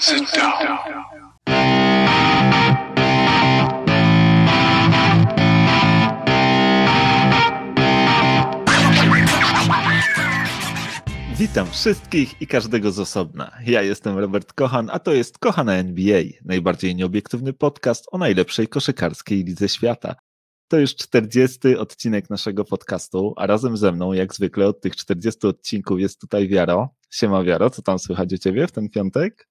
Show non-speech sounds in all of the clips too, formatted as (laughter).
Sit down. Witam wszystkich i każdego z osobna. Ja jestem Robert Kochan, a to jest Kochana NBA, najbardziej nieobiektywny podcast o najlepszej koszykarskiej lidze świata. To już 40 odcinek naszego podcastu, a razem ze mną, jak zwykle, od tych 40 odcinków jest tutaj Wiaro. Siema Wiaro, co tam słychać u Ciebie w ten piątek?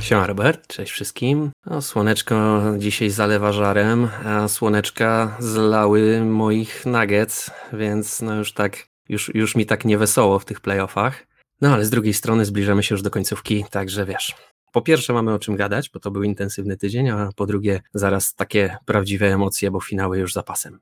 Siema Robert, cześć wszystkim. No, słoneczko dzisiaj zalewa żarem, a słoneczka zlały moich nuggets, więc no już tak, już, już mi tak niewesoło w tych playoffach. No ale z drugiej strony zbliżamy się już do końcówki, także wiesz. Po pierwsze mamy o czym gadać, bo to był intensywny tydzień, a po drugie zaraz takie prawdziwe emocje, bo finały już za pasem.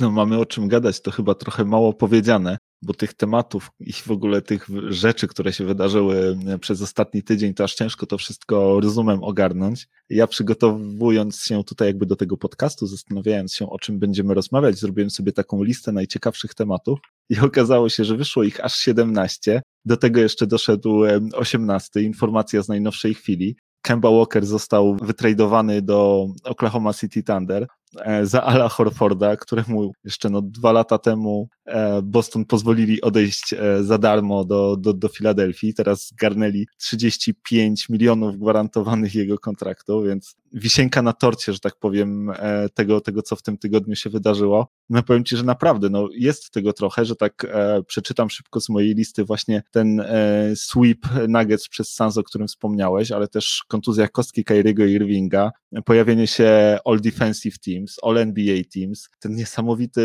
No mamy o czym gadać, to chyba trochę mało powiedziane, bo tych tematów i w ogóle tych rzeczy, które się wydarzyły e, przez ostatni tydzień, to aż ciężko to wszystko rozumem ogarnąć. Ja przygotowując się tutaj jakby do tego podcastu, zastanawiając się o czym będziemy rozmawiać, zrobiłem sobie taką listę najciekawszych tematów i (laughs) okazało się, że wyszło ich aż 17. Do tego jeszcze doszedł 18, e, informacja z najnowszej chwili. Kemba Walker został wytradowany do Oklahoma City Thunder. E, za Ala Horforda, któremu jeszcze no dwa lata temu Boston pozwolili odejść e, za darmo do, do, do Filadelfii. Teraz zgarnęli 35 milionów gwarantowanych jego kontraktu, więc wisienka na torcie, że tak powiem, tego, tego co w tym tygodniu się wydarzyło. No powiem Ci, że naprawdę no, jest tego trochę, że tak e, przeczytam szybko z mojej listy właśnie ten e, sweep Nuggets przez Suns, o którym wspomniałeś, ale też kontuzja kostki Kyriego Irvinga, pojawienie się All Defensive Teams, All NBA Teams, ten niesamowity,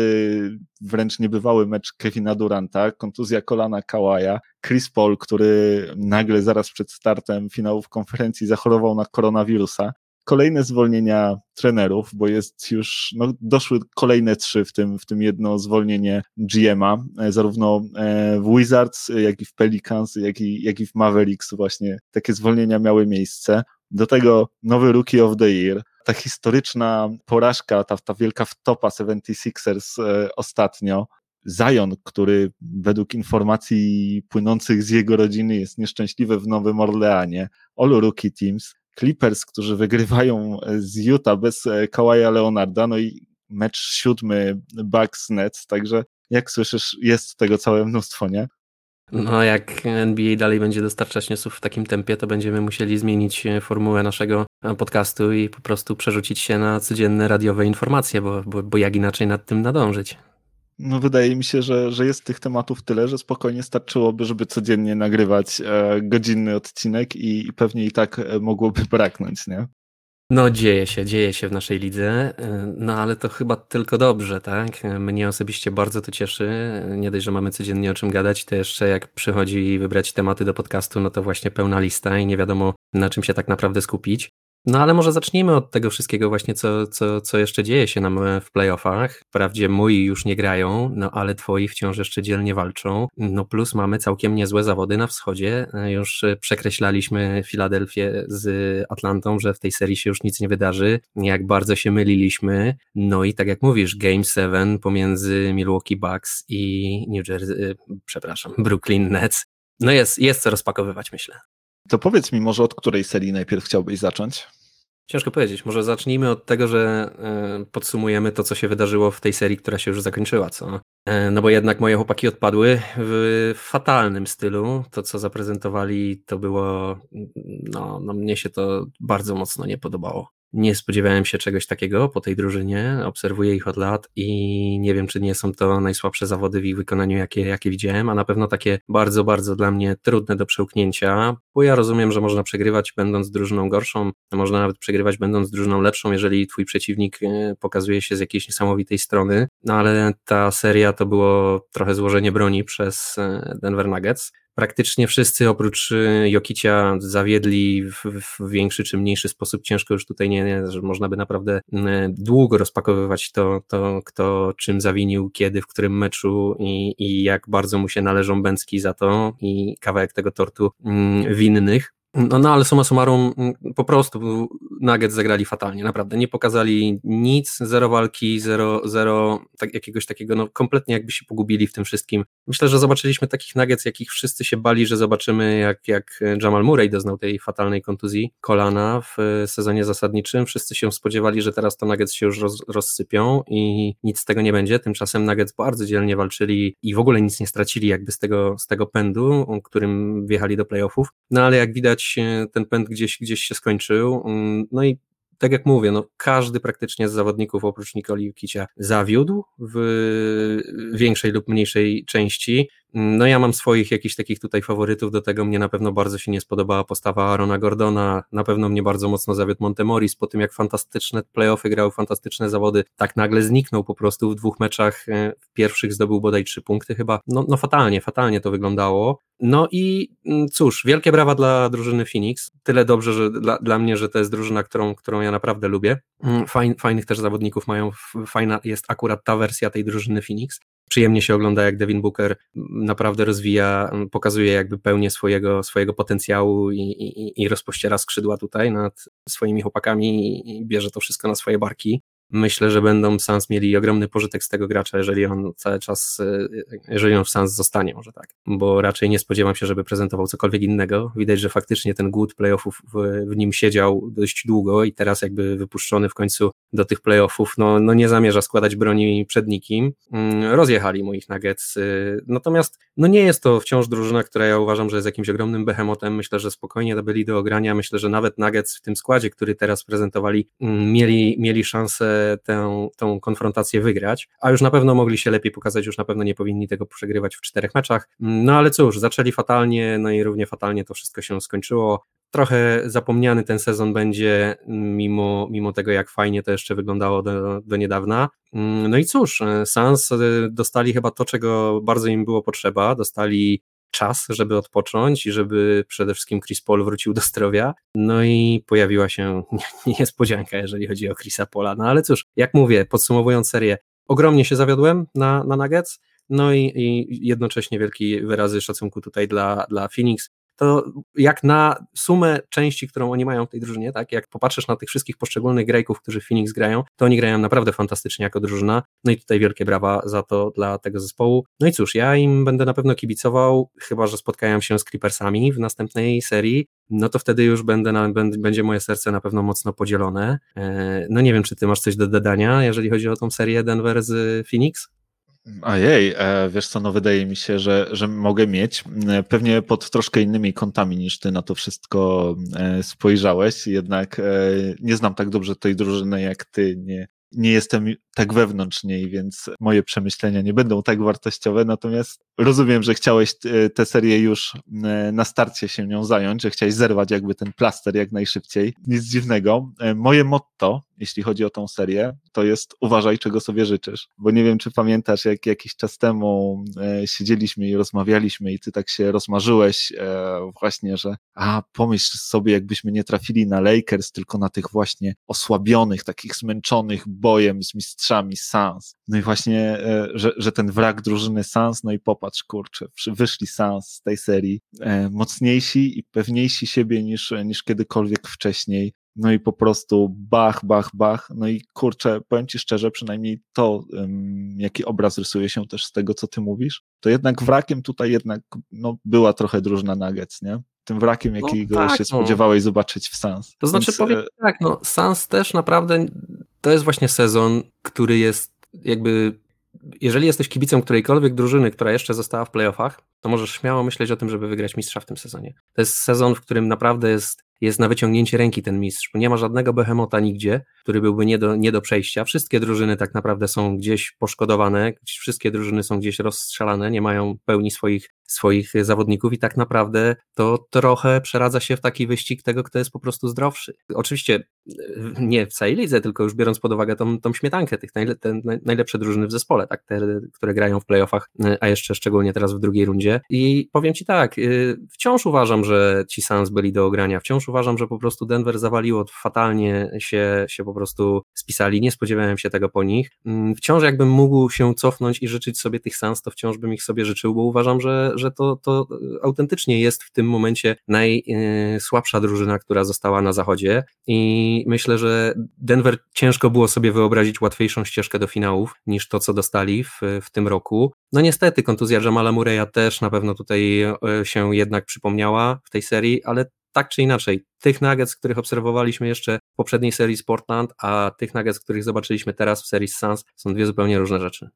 wręcz niebywały mecz Kevina Duranta, kontuzja kolana Kawaja, Chris Paul, który nagle zaraz przed startem finałów konferencji zachorował na koronawirusa, kolejne zwolnienia trenerów, bo jest już, no, doszły kolejne trzy, w tym, w tym jedno zwolnienie GM'a, e, zarówno e, w Wizards, jak i w Pelicans, jak i, jak i w Mavericks właśnie takie zwolnienia miały miejsce. Do tego nowy Rookie of the Year, ta historyczna porażka, ta, ta wielka wtopa 76ers e, ostatnio, Zion, który według informacji płynących z jego rodziny jest nieszczęśliwy w Nowym Orleanie, All Rookie Teams, Clippers, którzy wygrywają z Utah bez e, Kawaja Leonarda, no i mecz siódmy Bucks Nets, także jak słyszysz, jest tego całe mnóstwo, nie? No, jak NBA dalej będzie dostarczać newsów w takim tempie, to będziemy musieli zmienić e, formułę naszego e, podcastu i po prostu przerzucić się na codzienne radiowe informacje, bo, bo, bo jak inaczej nad tym nadążyć. No wydaje mi się, że, że jest tych tematów tyle, że spokojnie starczyłoby, żeby codziennie nagrywać e, godzinny odcinek i, i pewnie i tak mogłoby braknąć, nie? No dzieje się, dzieje się w naszej lidze, e, no ale to chyba tylko dobrze, tak? Mnie osobiście bardzo to cieszy. Nie dość, że mamy codziennie o czym gadać, to jeszcze jak przychodzi wybrać tematy do podcastu, no to właśnie pełna lista i nie wiadomo na czym się tak naprawdę skupić. No ale może zacznijmy od tego wszystkiego właśnie, co, co, co jeszcze dzieje się nam w playoffach. Wprawdzie moi już nie grają, no ale twoi wciąż jeszcze dzielnie walczą. No plus mamy całkiem niezłe zawody na wschodzie. Już przekreślaliśmy Filadelfię z Atlantą, że w tej serii się już nic nie wydarzy. Jak bardzo się myliliśmy. No i tak jak mówisz, Game 7 pomiędzy Milwaukee Bucks i New Jersey, przepraszam, Brooklyn Nets. No jest, jest co rozpakowywać, myślę. To powiedz mi może od której serii najpierw chciałbyś zacząć? Ciężko powiedzieć. Może zacznijmy od tego, że e, podsumujemy to, co się wydarzyło w tej serii, która się już zakończyła, co? E, no bo jednak moje chłopaki odpadły w fatalnym stylu. To, co zaprezentowali, to było, no, no mnie się to bardzo mocno nie podobało. Nie spodziewałem się czegoś takiego po tej drużynie, obserwuję ich od lat i nie wiem, czy nie są to najsłabsze zawody w ich wykonaniu, jakie, jakie widziałem, a na pewno takie bardzo, bardzo dla mnie trudne do przełknięcia, bo ja rozumiem, że można przegrywać będąc drużyną gorszą, można nawet przegrywać będąc drużyną lepszą, jeżeli twój przeciwnik e, pokazuje się z jakiejś niesamowitej strony, no ale ta seria to było trochę złożenie broni przez e, Denver Nuggets praktycznie wszyscy oprócz y, Jokicia zawiedli w, w, większy czy mniejszy sposób. Ciężko już tutaj nie, nie, że można by naprawdę y, długo rozpakowywać to, to, kto czym zawinił, kiedy, w którym meczu i, i jak bardzo mu się należą bęcki za to i kawałek tego tortu mm, winnych. No, no ale summa summarum, mm, po prostu Nuggets zagrali fatalnie, naprawdę. Nie pokazali nic, zero walki, zero, zero tak, jakiegoś takiego, no kompletnie jakby się pogubili w tym wszystkim. Myślę, że zobaczyliśmy takich Nuggets, jakich wszyscy się bali, że zobaczymy, jak, jak Jamal Murray doznał tej fatalnej kontuzji kolana w sezonie zasadniczym. Wszyscy się spodziewali, że teraz to Nuggets się już roz, rozsypią i nic z tego nie będzie. Tymczasem Nuggets bardzo dzielnie walczyli i w ogóle nic nie stracili jakby z tego, z tego pędu, którym wjechali do playoffów. No ale jak widać, ten pęd gdzieś, gdzieś się skończył. Mm, no i tak jak mówię, no każdy praktycznie z zawodników oprócz Nikoli Jukicia zawiódł w większej lub mniejszej części. No ja mam swoich jakichś takich tutaj faworytów do tego, mnie na pewno bardzo się nie spodobała postawa Arona Gordona, na pewno mnie bardzo mocno zawiódł Montemoris, po tym jak fantastyczne playoffy grał, fantastyczne zawody, tak nagle zniknął po prostu w dwóch meczach, e, w pierwszych zdobył bodaj trzy punkty chyba, no, no fatalnie, fatalnie to wyglądało. No i mm, cóż, wielkie brawa dla drużyny Phoenix, tyle dobrze, że dla, dla mnie, że to jest drużyna, którą, którą ja naprawdę lubię, mm, Fajn, fajnych też zawodników mają, fajna jest akurat ta wersja tej drużyny Phoenix, przyjemnie się ogląda, jak Devin Booker naprawdę rozwija, pokazuje jakby pełnię swojego, swojego potencjału i, i, i rozpościera skrzydła tutaj nad swoimi chłopakami i bierze to wszystko na swoje barki. Myślę, że będą Sans mieli ogromny pożytek z tego gracza, jeżeli on cały czas, e, jeżeli on w Sans zostanie, może tak, bo raczej nie spodziewam się, żeby prezentował cokolwiek innego. Widać, że faktycznie ten głód playoffów w, w nim siedział dość długo i teraz jakby wypuszczony w końcu do tych playoffów, no, no nie zamierza składać broni przed nikim. Mm, rozjechali moich Nuggets, y, natomiast no nie jest to wciąż drużyna, która ja uważam, że jest jakimś ogromnym behemotem. Myślę, że spokojnie byli do ogrania. Myślę, że nawet Nuggets w tym składzie, który teraz prezentowali, mm, mieli, mieli szansę tę, tę konfrontację wygrać, a już na pewno mogli się lepiej pokazać, już na pewno nie powinni tego przegrywać w czterech meczach. No ale cóż, zaczęli fatalnie, no i równie fatalnie to wszystko się skończyło. Trochę zapomniany ten sezon będzie, mimo, mimo tego, jak fajnie to jeszcze wyglądało do, do niedawna. No i cóż, Sans dostali chyba to, czego bardzo im było potrzeba. Dostali czas, żeby odpocząć i żeby przede wszystkim Chris Paul wrócił do zdrowia. No i pojawiła się (laughs) niespodzianka, jeżeli chodzi o Chrisa Paula. No ale cóż, jak mówię, podsumowując serię, ogromnie się zawiodłem na, na Nuggets. No i, i jednocześnie wielki wyrazy szacunku tutaj dla, dla Phoenix, to jak na sumę części, którą oni mają w tej drużynie, tak, jak popatrzysz na tych wszystkich poszczególnych grajków, którzy w Phoenix grają, to oni grają naprawdę fantastycznie jako drużyna, no i tutaj wielkie brawa za to dla tego zespołu. No i cóż, ja im będę na pewno kibicował, chyba, że spotkają się z Clippersami w następnej serii, no to wtedy już będę na, będzie moje serce na pewno mocno podzielone. E, no nie wiem, czy ty masz coś do dodania, jeżeli chodzi o tą serię Denver z Phoenix? Ojej, e, wiesz co, no wydaje mi się, że, że mogę mieć, e, pewnie pod troszkę innymi kątami niż ty na to wszystko e, spojrzałeś, jednak nie znam tak dobrze tej drużyny jak ty, nie, nie jestem tak wewnątrz niej, więc moje przemyślenia nie będą tak wartościowe, natomiast rozumiem, że chciałeś tę serię już na starcie się nią zająć, że chciałeś zerwać jakby ten plaster jak najszybciej. Nic dziwnego. Moje motto, jeśli chodzi o tą serię, to jest uważaj, czego sobie życzysz. Bo nie wiem, czy pamiętasz, jak jakiś czas temu siedzieliśmy i rozmawialiśmy i ty tak się rozmarzyłeś właśnie, że a pomyśl sobie, jakbyśmy nie trafili na Lakers, tylko na tych właśnie osłabionych, takich zmęczonych bojem z mistrzami Sans. No i właśnie, e, że, że ten wrak drużyny Sans, no i popatrz, kurczę, wyszli Sans z tej serii e, mocniejsi i pewniejsi siebie niż, niż kiedykolwiek wcześniej. No i po prostu bach, bach, bach. No i kurczę, powiem Ci szczerze, przynajmniej to, jaki obraz rysuje się też z tego, co Ty mówisz, to jednak wrakiem tutaj jednak no, była trochę drużyna Nuggets, nie? tym wrakiem, no jakiego no tak, się no. spodziewałeś zobaczyć w Sans. To znaczy, Więc, powiem e, tak, no, Sans też naprawdę to jest właśnie sezon, który jest jakby. Jeżeli jesteś kibicem którejkolwiek drużyny, która jeszcze została w playoffach, to możesz śmiało myśleć o tym, żeby wygrać mistrza w tym sezonie. To jest sezon, w którym naprawdę jest jest na wyciągnięcie ręki ten mistrz, nie ma żadnego behemota nigdzie, który byłby nie do, nie do przejścia. Wszystkie drużyny tak naprawdę są gdzieś poszkodowane, wszystkie drużyny są gdzieś rozstrzelane, nie mają pełni swoich, swoich zawodników i tak naprawdę to trochę przeradza się w taki wyścig tego, kto jest po prostu zdrowszy. Oczywiście nie w całej lidze, tylko już biorąc pod uwagę tą, tą śmietankę, tych najle, te najlepsze drużyny w zespole, tak, te, które grają w playoffach, a jeszcze szczególnie teraz w drugiej rundzie. I powiem Ci tak, y, wciąż uważam, że ci Suns byli do ogrania, wciąż uważam, że po prostu Denver zawaliło, fatalnie się, się po prostu spisali, nie spodziewałem się tego po nich. Mm, wciąż jakbym mógł się cofnąć i życzyć sobie tych Suns, to wciąż bym ich sobie życzył, bo uważam, że, że to, to autentycznie jest w tym momencie najsłabsza drużyna, która została na zachodzie i myślę, że Denver ciężko było sobie wyobrazić łatwiejszą ścieżkę do finałów niż to, co dostali w, w tym roku. No niestety kontuzja Jamala Murray'a też na pewno tutaj e, się jednak przypomniała w tej serii, ale tak czy inaczej, tych Nuggets, których obserwowaliśmy jeszcze w poprzedniej serii z Portland, a tych Nuggets, których zobaczyliśmy teraz w serii Suns, są dwie zupełnie różne rzeczy.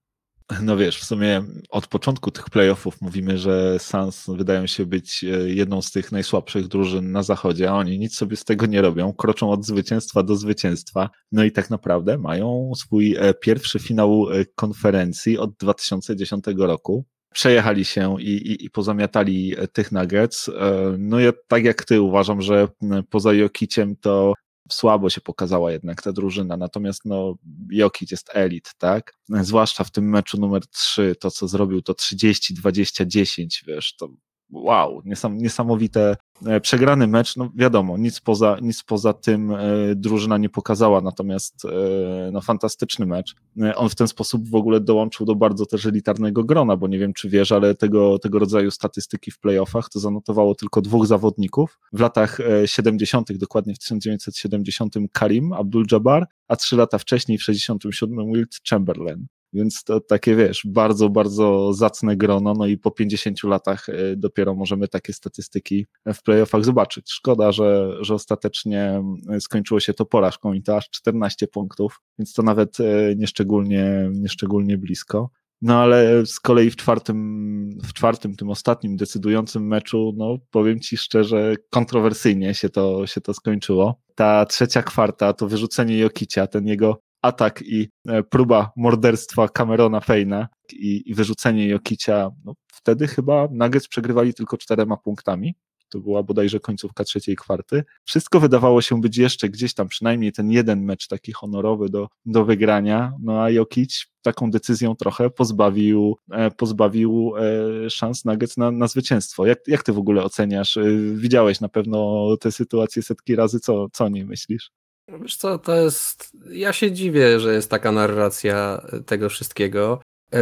No wiesz, w sumie od początku tych playoffów mówimy, że Suns wydają się być e, jedną z tych najsłabszych drużyn na zachodzie, a oni nic sobie z tego nie robią, kroczą od zwycięstwa do zwycięstwa. No i tak naprawdę mają swój e, pierwszy finał e, konferencji od 2010 roku przejechali się i, i, i pozamiatali tych Nuggets. No ja tak jak ty uważam, że poza Jokiciem to słabo się pokazała jednak ta drużyna, natomiast no Jokic jest elit, tak? Zwłaszcza w tym meczu numer 3, to co zrobił to 30, 20, 10, wiesz, to wow, niesamowite przegrany mecz, no wiadomo, nic poza, nic poza tym e, drużyna nie pokazała, natomiast e, no, fantastyczny mecz. On w ten sposób w ogóle dołączył do bardzo też elitarnego grona, bo nie wiem, czy wiesz, ale tego, tego rodzaju statystyki w playoffach to zanotowało tylko dwóch zawodników. W latach 70., dokładnie w 1970 Karim Abdul-Jabbar, a trzy lata wcześniej w 67 Wilt Chamberlain. Więc to takie, wiesz, bardzo, bardzo zacne grono, no i po 50 latach e, dopiero możemy takie statystyki w playoffach zobaczyć. Szkoda, że, że ostatecznie e, skończyło się to porażką i to aż 14 punktów, więc to nawet e, nieszczególnie, nieszczególnie blisko. No ale z kolei w czwartym, w czwartym, tym ostatnim decydującym meczu, no powiem Ci szczerze, kontrowersyjnie się to, się to skończyło. Ta trzecia kwarta, to wyrzucenie Jokicia, ten jego atak i e, próba morderstwa Camerona i, i wyrzucenie Jokicia, no, wtedy chyba Nuggets przegrywali tylko czterema punktami. To była bodajże końcówka trzeciej kwarty. Wszystko wydawało się być jeszcze gdzieś tam, przynajmniej ten jeden mecz taki honorowy do, do wygrania. No a Jokic taką decyzją trochę pozbawił, e, pozbawił e, szans Nuggets na, na zwycięstwo. Jak, jak ty w ogóle oceniasz? Widziałeś na pewno tę sytuację setki razy, co, co o niej myślisz? Wiesz co, to jest. Ja się dziwię, że jest taka narracja tego wszystkiego. E,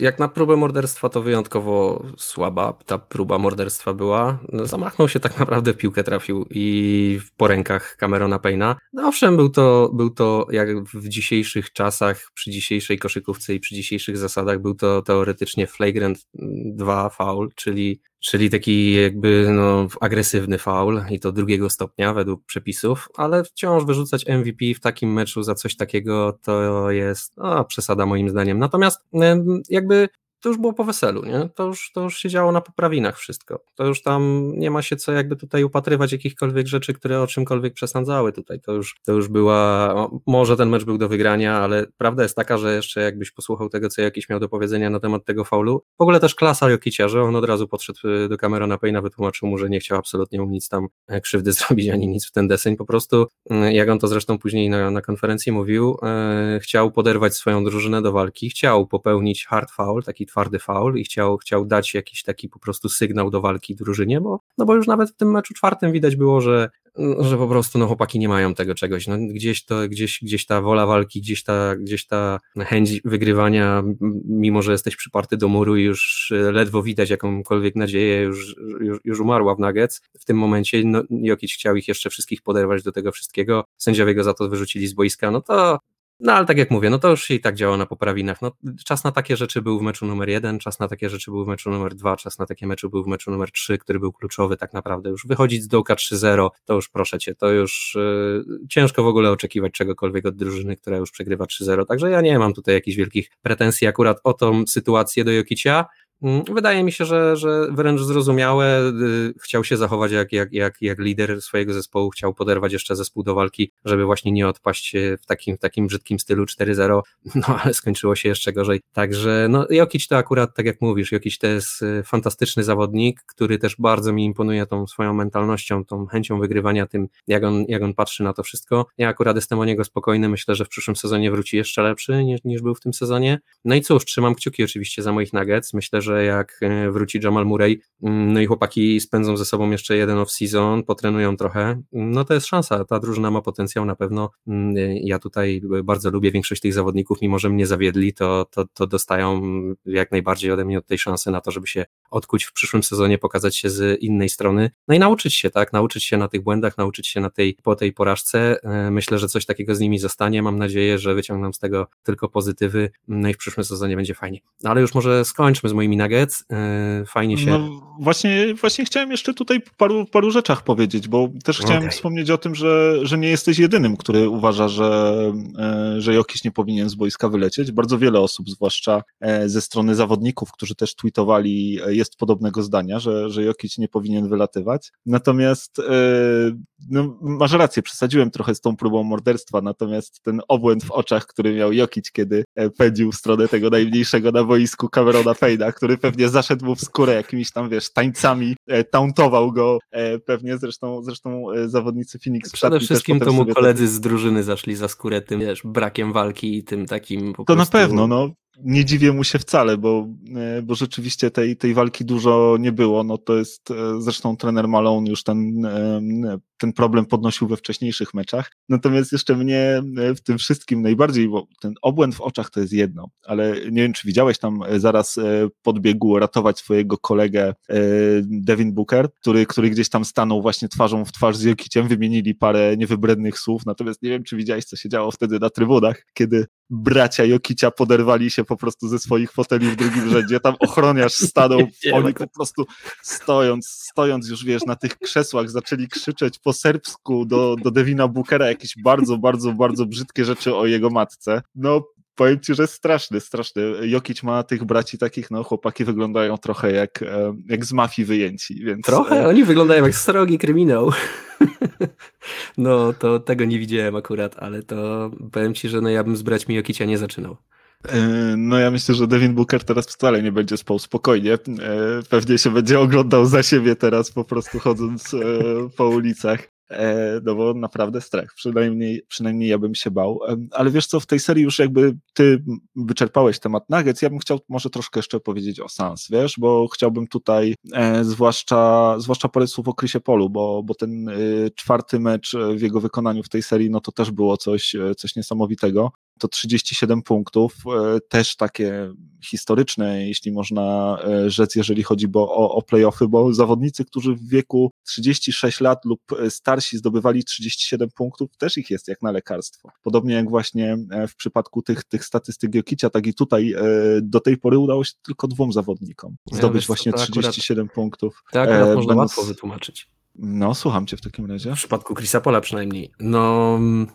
jak na próbę morderstwa to wyjątkowo słaba ta próba morderstwa była. No, zamachnął się tak naprawdę piłkę trafił i po rękach Camerona Payna. No owszem, był to, był to jak w dzisiejszych czasach, przy dzisiejszej koszykówce i przy dzisiejszych zasadach był to teoretycznie flagrant 2 foul, czyli czyli taki jakby no, agresywny faul i to drugiego stopnia według przepisów, ale wciąż wyrzucać MVP w takim meczu za coś takiego to jest no, przesada moim zdaniem. Natomiast jakby to już było po weselu, nie? To już, to już się działo na poprawinach wszystko. To już tam nie ma się co jakby tutaj upatrywać jakichkolwiek rzeczy, które o czymkolwiek przesądzały tutaj. To już, to już była, może ten mecz był do wygrania, ale prawda jest taka, że jeszcze jakbyś posłuchał tego, co jakiś miał do powiedzenia na temat tego faulu, w ogóle też klasa Jokicia, że on od razu podszedł y, do Camerona Payna, wytłumaczył mu, że nie chciał absolutnie mu nic tam e, krzywdy (laughs) zrobić, ani nic w ten deseń, po prostu, y, jak on to zresztą później na, na konferencji mówił, e, chciał poderwać swoją drużynę do walki, chciał popełnić hard foul, taki twardy faul i chciał, chciał dać jakiś taki po prostu sygnał do walki drużynie, bo, no bo już nawet w tym meczu czwartym widać było, że, że po prostu no, chłopaki nie mają tego czegoś. No, gdzieś, to, gdzieś, gdzieś ta wola walki, gdzieś ta, gdzieś ta chęć wygrywania, mimo że jesteś przyparty do muru i już ledwo widać jakąkolwiek nadzieję, już, już, już umarła w Nuggets. W tym momencie no, Jokic chciał ich jeszcze wszystkich poderwać do tego wszystkiego. Sędziowie go za to wyrzucili z boiska. No to no ale tak jak mówię, no to już i tak działa na poprawinach. No, czas na takie rzeczy był w meczu numer jeden, czas na takie rzeczy był w meczu numer dwa, czas na takie mecze był w meczu numer trzy, który był kluczowy tak naprawdę. Już wychodzić z dołka 3-0, to już proszę cię, to już yy, ciężko w ogóle oczekiwać czegokolwiek od drużyny, która już przegrywa 3-0. Także ja nie mam tutaj jakichś wielkich pretensji akurat o tą sytuację do Jokicia. Mm, wydaje mi się, że, że wręcz zrozumiałe, y, chciał się zachować jak, jak, jak, jak lider swojego zespołu, chciał poderwać jeszcze zespół do walki, żeby właśnie nie odpaść w takim, w takim brzydkim stylu 4-0, (laughs) no ale skończyło się jeszcze gorzej. Także no Jokic to akurat, tak jak mówisz, Jokic to jest y, fantastyczny zawodnik, który też bardzo mi imponuje tą swoją mentalnością, tą chęcią wygrywania tym, jak on, jak on patrzy na to wszystko. Ja akurat jestem o niego spokojny, myślę, że w przyszłym sezonie wróci jeszcze lepszy niż, niż był w tym sezonie. No i cóż, trzymam kciuki oczywiście za moich Nuggets, myślę, że że jak e, wróci Jamal Murray, mm, no i chłopaki spędzą ze sobą jeszcze jeden off-season, potrenują trochę, no to jest szansa, ta drużyna ma potencjał na pewno. Mm, ja tutaj bardzo lubię większość tych zawodników, mimo że mnie zawiedli, to, to, to dostają jak najbardziej ode mnie od tej szansy na to, żeby się odkuć w przyszłym sezonie, pokazać się z innej strony, no i nauczyć się, tak, nauczyć się na tych błędach, nauczyć się na tej, po tej porażce. E, myślę, że coś takiego z nimi zostanie. Mam nadzieję, że wyciągną z tego tylko pozytywy, no i w przyszłym sezonie będzie fajnie. No ale już może skończmy z moimi nuggets. E, fajnie się. No właśnie, właśnie chciałem jeszcze tutaj paru, paru rzeczach powiedzieć, bo też chciałem okay. wspomnieć o tym, że, że nie jesteś jedynym, który uważa, że, e, że Jokiś nie powinien z boiska wylecieć. Bardzo wiele osób, zwłaszcza ze strony zawodników, którzy też tweetowali, jest podobnego zdania, że, że Jokic nie powinien wylatywać. Natomiast no, masz rację, przesadziłem trochę z tą próbą morderstwa, natomiast ten obłęd w oczach, który miał Jokic, kiedy e, pędził w stronę tego najmniejszego na boisku Camerona Payna, który pewnie zaszedł mu w skórę jakimiś tam, wiesz, tańcami, e, tauntował go, e, pewnie zresztą, zresztą zawodnicy Phoenix. Przede wszystkim to mu koledzy z drużyny zaszli za skórę tym, wiesz, brakiem walki i tym takim po To prostu... na pewno, no nie dziwię mu się wcale, bo, e, bo rzeczywiście tej, tej walki dużo nie było. No to jest e, zresztą trener Malone już ten, e, ten problem podnosił we wcześniejszych meczach. Natomiast jeszcze mnie w tym wszystkim najbardziej, bo ten obłęd w oczach to jest jedno, ale nie wiem, czy widziałeś tam zaraz podbiegł ratować swojego kolegę Devin Booker, który, który gdzieś tam stanął właśnie twarzą w twarz z Jokiciem, wymienili parę niewybrednych słów, natomiast nie wiem, czy widziałeś, co się działo wtedy na trybunach, kiedy bracia Jokicia poderwali się po prostu ze swoich foteli w drugim rzędzie, tam ochroniarz stanął, (laughs) oni po prostu stojąc, stojąc już wiesz, na tych krzesłach zaczęli krzyczeć po serbsku do, do Devina Bookera jakieś bardzo, bardzo, bardzo brzydkie rzeczy o jego matce. No powiem ci, że straszny, straszny. Jokic ma tych braci takich, no chłopaki wyglądają trochę jak, e, jak z mafii wyjęci, więc... Trochę? E, oni wyglądają jak srogi kryminał. (laughs) No, to tego nie widziałem akurat, ale to powiem ci, że no ja bym z braćmi Jokicia nie zaczynał. E, no ja myślę, że Devin Booker teraz wcale nie będzie spał spokojnie. Pewnie się będzie oglądał za siebie teraz po prostu chodząc po ulicach. E, no bo naprawdę strach, przynajmniej, przynajmniej ja bym się bał. Ale wiesz co, w tej serii już jakby ty wyczerpałeś temat Nuggets, ja bym chciał może troszkę jeszcze powiedzieć o Sans, wiesz, bo chciałbym tutaj e, zwłaszcza, zwłaszcza parę słów o Chrisie Polu, bo, bo ten y, czwarty mecz w jego wykonaniu w tej serii, no to też było coś, e, coś niesamowitego to 37 punktów, e, też takie historyczne, jeśli można e, rzec, jeżeli chodzi bo, o, o playoffy, bo zawodnicy, którzy w wieku 36 lat lub e, starsi zdobywali 37 punktów, też ich jest jak na lekarstwo. Podobnie jak właśnie w przypadku tych, tych statystyk Jokicia, tak i tutaj do tej pory udało się tylko dwóm zawodnikom zdobyć ja, właśnie 37 akurat, punktów. Tak, akurat można będąc... łatwo wytłumaczyć. No, słucham cię w takim razie. W przypadku Chrisa Pola przynajmniej. No, mm,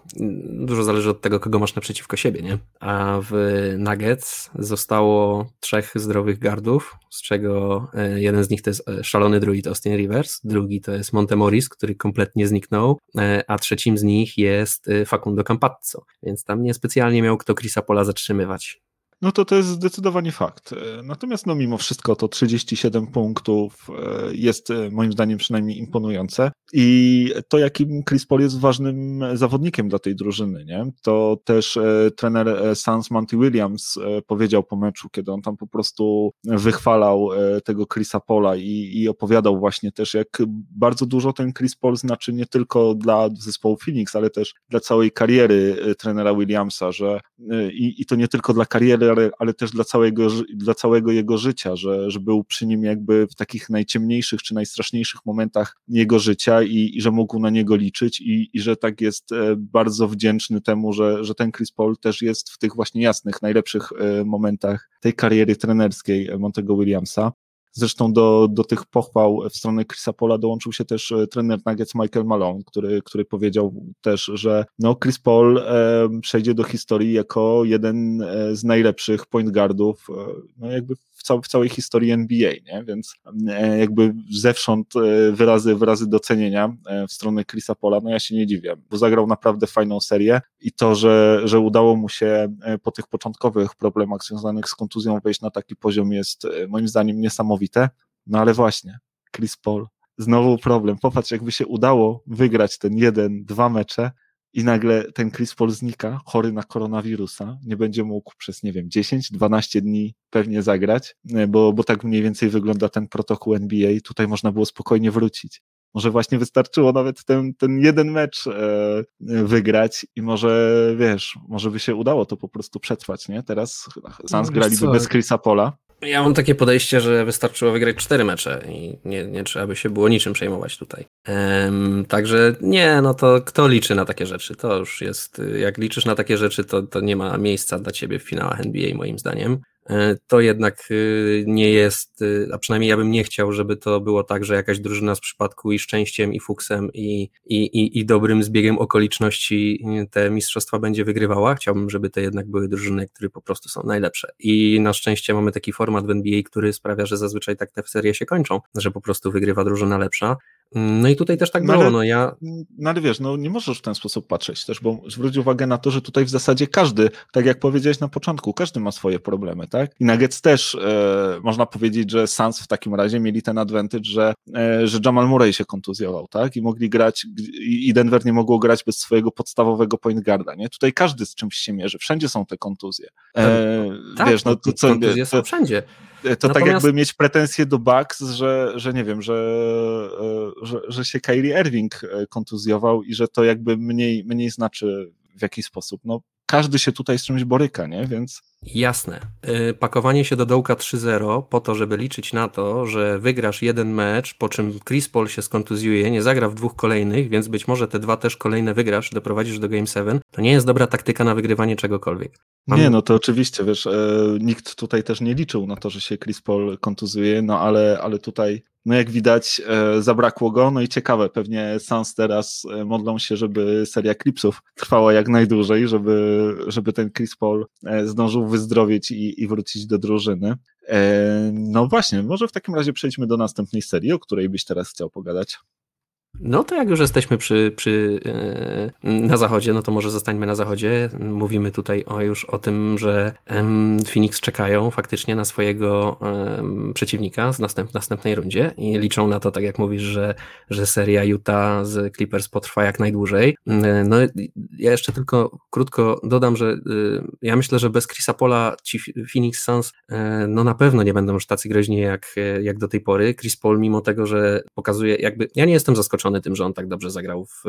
dużo zależy od tego, kogo masz naprzeciwko siebie, nie? A w Nuggets zostało trzech zdrowych gardów, z czego e, jeden z nich to jest e, szalony druid Austin Rivers, drugi to jest Montemoris, który kompletnie zniknął, e, a trzecim z nich jest Facundo Campazzo, więc tam niespecjalnie miał kto Chrisa Pola zatrzymywać. No to to jest zdecydowanie fakt. E, natomiast no mimo wszystko to 37 punktów e, jest e, moim zdaniem przynajmniej imponujące i to jakim Chris Paul jest ważnym zawodnikiem dla tej drużyny, nie? To też trener Sans Monty Williams powiedział po meczu, kiedy on tam po prostu wychwalał tego Chrisa Paula i, i opowiadał właśnie też jak bardzo dużo ten Chris Paul znaczy nie tylko dla zespołu Phoenix, ale też dla całej kariery trenera Williamsa, że i, i to nie tylko dla kariery ale, ale też dla całego, dla całego jego życia, że, że był przy nim jakby w takich najciemniejszych czy najstraszniejszych momentach jego życia i, i że mógł na niego liczyć i, i że tak jest e, bardzo wdzięczny temu, że, że ten Chris Paul też jest w tych właśnie jasnych, najlepszych e, momentach tej kariery trenerskiej Montego Williamsa. Zresztą do, do tych pochwał w stronę Chrisa Paula dołączył się też e, trener Nuggets Michael Malone, który, który powiedział też, że no Chris Paul e, przejdzie do historii jako jeden e, z najlepszych point guardów, no jakby cał, w całej historii NBA, nie? więc e, jakby zewsząd e, wyrazy, wyrazy docenienia w stronę Chrisa Paula, no ja się nie dziwię, bo zagrał naprawdę fajną serię i to, że, że udało mu się po tych początkowych problemach związanych z kontuzją wejść na taki poziom jest moim zdaniem niesamowite. No ale właśnie, Chris Paul, znowu problem. Popatrz, jakby się udało wygrać ten jeden, dwa mecze i nagle ten Chris Paul znika, chory na koronawirusa, nie będzie mógł przez, nie wiem, 10, 12 dni pewnie zagrać, bo, bo tak mniej więcej wygląda ten protokół NBA. Tutaj można było spokojnie wrócić. Może właśnie wystarczyło nawet ten, ten jeden mecz e, wygrać i może, wiesz, może by się udało to po prostu przetrwać, nie? Teraz no, graliby bez Chrisa Pola. Ja mam takie podejście, że wystarczyło wygrać cztery mecze i nie, nie trzeba by się było niczym przejmować tutaj. Um, także nie, no to kto liczy na takie rzeczy? To już jest, jak liczysz na takie rzeczy, to, to nie ma miejsca dla ciebie w finałach NBA moim zdaniem. E, to jednak y, nie jest, y, a przynajmniej ja bym nie chciał, żeby to było tak, że jakaś drużyna z przypadku i szczęściem, i fuksem, i, i, i, i dobrym zbiegiem okoliczności y, te mistrzostwa będzie wygrywała. Chciałbym, żeby to jednak były drużyny, które po prostu są najlepsze. I na szczęście mamy taki format w NBA, który sprawia, że zazwyczaj tak te serie się kończą, że po prostu wygrywa drużyna lepsza. No i tutaj też tak no było. Ale, no, ja... no ale wiesz, no nie możesz w ten sposób patrzeć też, bo zwróć uwagę na to, że tutaj w zasadzie każdy, tak jak powiedziałeś na początku, każdy ma swoje problemy, tak? I Nuggets też e, można powiedzieć, że Suns w takim razie mieli ten advantage, że, e, że Jamal Murray się kontuzjował, tak? I mogli grać, i Denver nie mogło grać bez swojego podstawowego point guarda, nie? Tutaj każdy z czymś się mierzy, wszędzie są te kontuzje. E, tak, wiesz, no to co... Kontuzje są wszędzie. To Natomiast... tak jakby mieć pretensje do Bucks, że, że nie wiem, że, e, że, że się Kyrie Irving e, kontuzjował i że to jakby mniej, mniej znaczy w jakiś sposób. No, każdy się tutaj z czymś boryka, nie? Więc. Jasne. Y, pakowanie się do dołka 3-0 po to, żeby liczyć na to, że wygrasz jeden mecz, po czym Chris Paul się skontuzjuje, nie zagra w dwóch kolejnych, więc być może te dwa też kolejne wygrasz, doprowadzisz do Game 7, to nie jest dobra taktyka na wygrywanie czegokolwiek. Mam... Nie, no to oczywiście, wiesz, e, nikt tutaj też nie liczył na to, że się Chris Paul kontuzuje, no ale, ale tutaj no jak widać, e, zabrakło go. No i ciekawe, pewnie Sans teraz e, modlą się, żeby seria klipsów trwała jak najdłużej, żeby, żeby ten Chris Paul e, zdążył wyzdrowieć i, i wrócić do drużyny. No właśnie, może w takim razie przejdźmy do następnej serii, o której byś teraz chciał pogadać. No to jak już jesteśmy przy, przy, e, na zachodzie, no to może zostańmy na zachodzie. Mówimy tutaj o, już o tym, że Phoenix czekają faktycznie na swojego przeciwnika z następ, następnej rundzie i liczą na to, tak jak mówisz, że, że seria Utah z Clippers potrwa jak najdłużej. E, no ja jeszcze tylko krótko dodam, że e, ja myślę, że bez Chrisa Pola ci Phoenix Suns no na pewno nie będą już tacy groźni jak, jak do tej pory. Chris Paul mimo tego, że pokazuje jakby, ja nie jestem zaskoczony zaskoczony tym, że on tak dobrze zagrał w,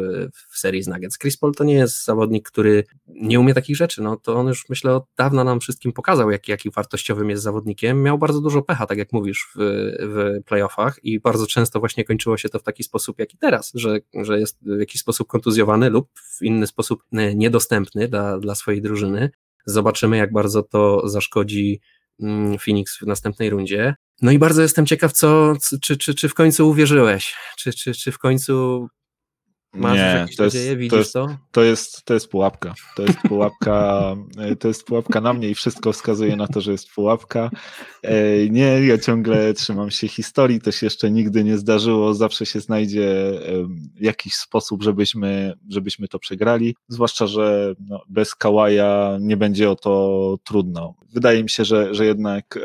w serii z Nuggets. Chris Paul to nie jest zawodnik, który nie umie takich rzeczy, no to on już myślę od dawna nam wszystkim pokazał, jak, jaki wartościowym jest zawodnikiem. Miał bardzo dużo pecha, tak jak mówisz, w, w playoffach i bardzo często właśnie kończyło się to w taki sposób, jak i teraz, że, że jest w jakiś sposób kontuzjowany lub w inny sposób niedostępny dla, dla swojej drużyny. Zobaczymy, jak bardzo to zaszkodzi mm, Phoenix w następnej rundzie. No i bardzo jestem ciekaw, co, czy, czy, czy w końcu uwierzyłeś? Czy, czy, czy w końcu Masz nie, jakieś to jest, nadzieję, widzisz to? Jest, to? To jest, to jest pułapka. To jest pułapka, (laughs) to jest pułapka na mnie i wszystko wskazuje na to, że jest pułapka. Nie, ja ciągle trzymam się historii, to się jeszcze nigdy nie zdarzyło. Zawsze się znajdzie jakiś sposób, żebyśmy, żebyśmy to przegrali. Zwłaszcza, że no, bez Kałaja nie będzie o to trudno. Wydaje mi się, że, że jednak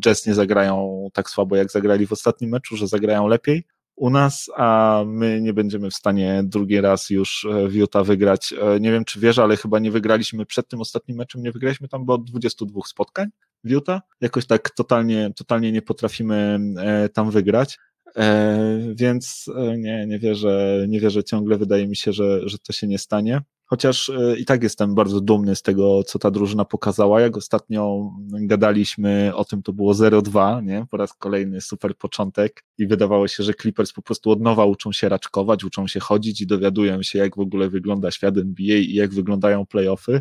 Jazz nie zagrają tak słabo, jak zagrali w ostatnim meczu, że zagrają lepiej u nas, a my nie będziemy w stanie drugi raz już e, w Utah wygrać. E, nie wiem, czy wiesz, ale chyba nie wygraliśmy przed tym ostatnim meczem, nie wygraliśmy tam, bo od 22 spotkań w Utah. Jakoś tak totalnie, totalnie nie potrafimy e, tam wygrać. Więc nie, nie wierzę, nie wierzę ciągle. Wydaje mi się, że, że to się nie stanie. Chociaż i tak jestem bardzo dumny z tego, co ta drużyna pokazała. Jak ostatnio gadaliśmy o tym, to było 0-2, nie? Po raz kolejny super początek i wydawało się, że Clippers po prostu od nowa uczą się raczkować, uczą się chodzić i dowiadują się, jak w ogóle wygląda świat NBA i jak wyglądają playoffy.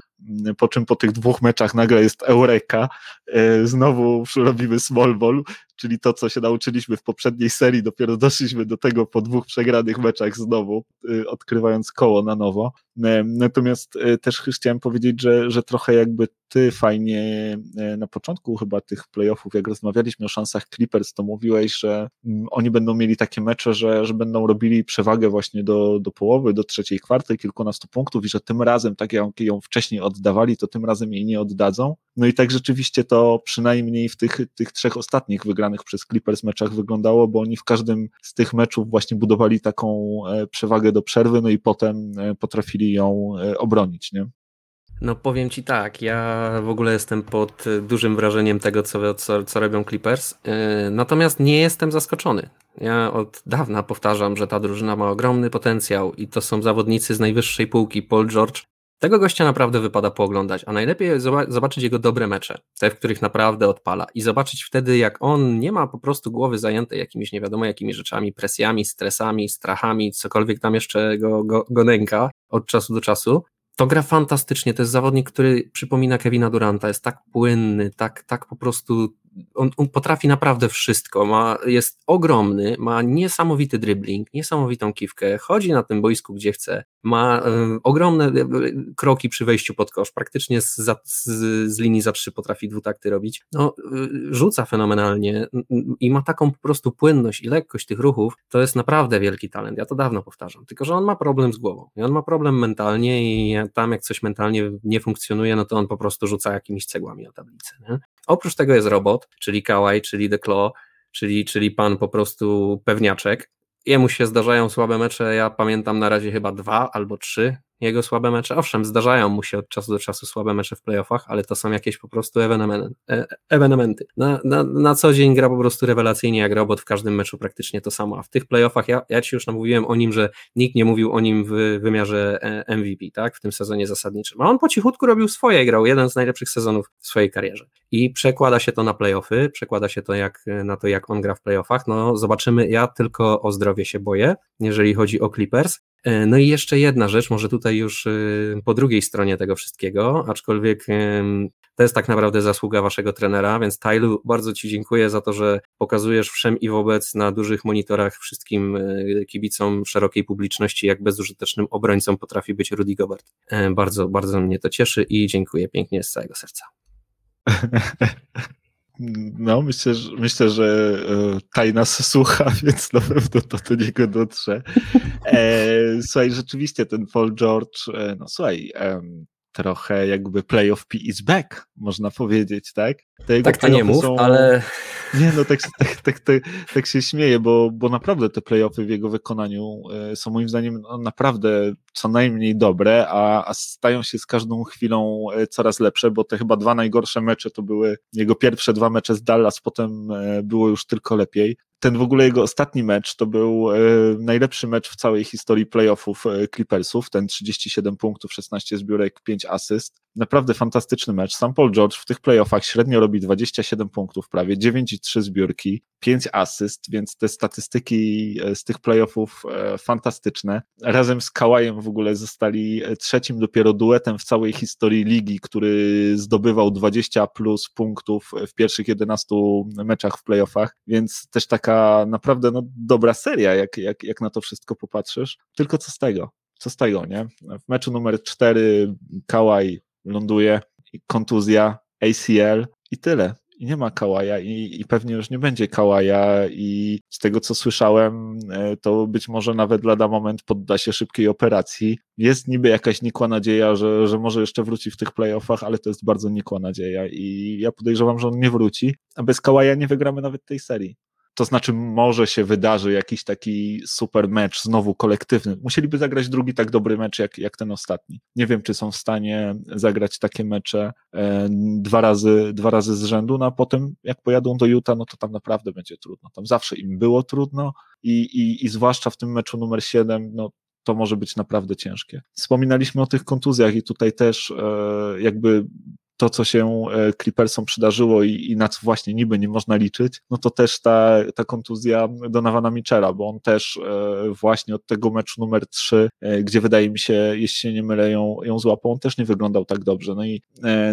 Po czym po tych dwóch meczach nagle jest Eureka, e, znowu robimy small ball, czyli to, co się nauczyliśmy w poprzedniej serii, dopiero doszliśmy do tego po dwóch przegranych meczach znowu, e, odkrywając koło na nowo. E, natomiast też chciałem powiedzieć, że, że trochę jakby ty fajnie na początku chyba tych playoffów, jak rozmawialiśmy o szansach Clippers, to mówiłeś, że mm, oni będą mieli takie mecze, że, że będą robili przewagę właśnie do, do połowy, do trzeciej kwarty, kilkunastu punktów i że tym razem, tak jak ją wcześniej oddawali, to tym razem jej nie oddadzą. No i tak rzeczywiście to przynajmniej w tych, tych trzech ostatnich wygranych przez Clippers meczach wyglądało, bo oni w każdym z tych meczów właśnie budowali taką e, przewagę do przerwy, no i potem e, potrafili ją e, obronić, nie? No powiem Ci tak, ja w ogóle jestem pod dużym wrażeniem tego, co, co, co robią Clippers, yy, natomiast nie jestem zaskoczony. Ja od dawna powtarzam, że ta drużyna ma ogromny potencjał i to są zawodnicy z najwyższej półki. Paul George Tego gościa naprawdę wypada pooglądać, a najlepiej zobaczyć jego dobre mecze, te, w których naprawdę odpala i zobaczyć wtedy, jak on nie ma po prostu głowy zajętej jakimiś nie wiadomo jakimi rzeczami, presjami, stresami, strachami, cokolwiek tam jeszcze go, go, go nęka od czasu do czasu, to gra fantastycznie. To jest zawodnik, który przypomina Kevina Duranta. Jest tak płynny, tak, tak po prostu on, on, potrafi naprawdę wszystko, ma, jest ogromny, ma niesamowity dribbling, niesamowitą kiwkę, chodzi na tym boisku gdzie chce, ma y, ogromne y, kroki przy wejściu pod kosz, praktycznie z, z, z, linii za trzy potrafi dwutakty robić, no, y, rzuca fenomenalnie i ma taką po prostu płynność i lekkość tych ruchów, to jest naprawdę wielki talent, ja to dawno powtarzam, tylko że on ma problem z głową i on ma problem mentalnie i tam jak coś mentalnie nie funkcjonuje, no to on po prostu rzuca jakimiś cegłami na tablicę, nie? Oprócz tego jest robot, czyli Kałaj, czyli The Claw, czyli, czyli pan po prostu pewniaczek. Jemu się zdarzają słabe mecze, ja pamiętam na razie chyba dwa albo trzy jego słabe mecze. Owszem, zdarzają mu się od czasu do czasu słabe mecze w playoffach, ale to są jakieś po prostu ewenementy. Na, na, na co dzień gra po prostu rewelacyjnie jak robot, w każdym meczu praktycznie to samo, a w tych playoffach, ja, ja ci już namówiłem o nim, że nikt nie mówił o nim w wymiarze e, MVP, tak, w tym sezonie zasadniczym, a on po cichutku robił swoje, grał jeden z najlepszych sezonów w swojej karierze. I przekłada się to na playoffy, przekłada się to jak, na to, jak on gra w playoffach, no zobaczymy, ja tylko o zdrowie się boję, jeżeli chodzi o Clippers, E, no i jeszcze jedna rzecz, może tutaj już e, po drugiej stronie tego wszystkiego, aczkolwiek to jest tak naprawdę zasługa waszego trenera, więc Tylu, bardzo Ci dziękuję za to, że pokazujesz wszem i wobec na dużych monitorach wszystkim e, kibicom szerokiej publiczności, jak bezużytecznym obrońcą potrafi być Rudy Gobert. Bardzo, bardzo mnie to cieszy i dziękuję pięknie z całego serca. (laughs) No, myślę, że, myślę, że e, Taj nas słucha, (laughs) więc na pewno to do niego dotrze. E, słuchaj, rzeczywiście ten Paul George, e, no słuchaj, trochę jakby playoff P is back, można powiedzieć, tak? Tak to nie mów, są... ale... Nie, no tak, tak, tak, tak, tak się śmieję, bo, bo naprawdę te playoffy w jego wykonaniu e, są moim zdaniem no, naprawdę co najmniej dobre, a, a stają się z każdą chwilą e, coraz lepsze, bo te chyba dwa najgorsze mecze to były jego pierwsze dwa mecze z Dallas, potem e, było już tylko lepiej ten w ogóle jego ostatni mecz to był e, najlepszy mecz w całej historii playoffów e, Clippersów, ten 37 punktów, 16 zbiórek, 5 asyst. Naprawdę fantastyczny mecz. Sam Paul George w tych playoffach średnio robi 27 punktów prawie, 9,3 zbiórki, 5 asyst, więc te statystyki e, z tych playoffów fantastyczne. Razem z Kałajem w ogóle zostali trzecim dopiero duetem w całej historii ligi, który zdobywał 20 plus punktów w pierwszych 11 meczach w playoffach, więc też taka naprawdę no, dobra seria, jak, jak, jak na to wszystko popatrzysz. Tylko co z tego? Co z tego, nie? W meczu numer 4 Kałaj ląduje, kontuzja, ACL i tyle. I nie ma Kałaja i, i pewnie już nie będzie Kałaja i z tego co słyszałem, e, to być może nawet lada moment podda się szybkiej operacji. Jest niby jakaś nikła nadzieja, że, że może jeszcze wróci w tych playoffach, ale to jest bardzo nikła nadzieja i ja podejrzewam, że on nie wróci, a bez Kałaja nie wygramy nawet tej serii. To znaczy, może się wydarzy jakiś taki super mecz, znowu kolektywny. Musieliby zagrać drugi tak dobry mecz jak, jak ten ostatni. Nie wiem, czy są w stanie zagrać takie mecze e, dwa, razy, dwa razy z rzędu, no a potem jak pojadą do Utah, no to tam naprawdę będzie trudno. Tam zawsze im było trudno i, i, i zwłaszcza w tym meczu numer 7, no to może być naprawdę ciężkie. Wspominaliśmy o tych kontuzjach i tutaj też e, jakby to, co się e, Clippersom przydarzyło i, i, na co właśnie niby nie można liczyć, no to też ta, ta kontuzja Donawana Michela, bo on też e, właśnie od tego meczu numer 3, e, gdzie wydaje mi się, jeśli się nie mylę, ją, ją złapał, on też nie wyglądał tak dobrze. No i,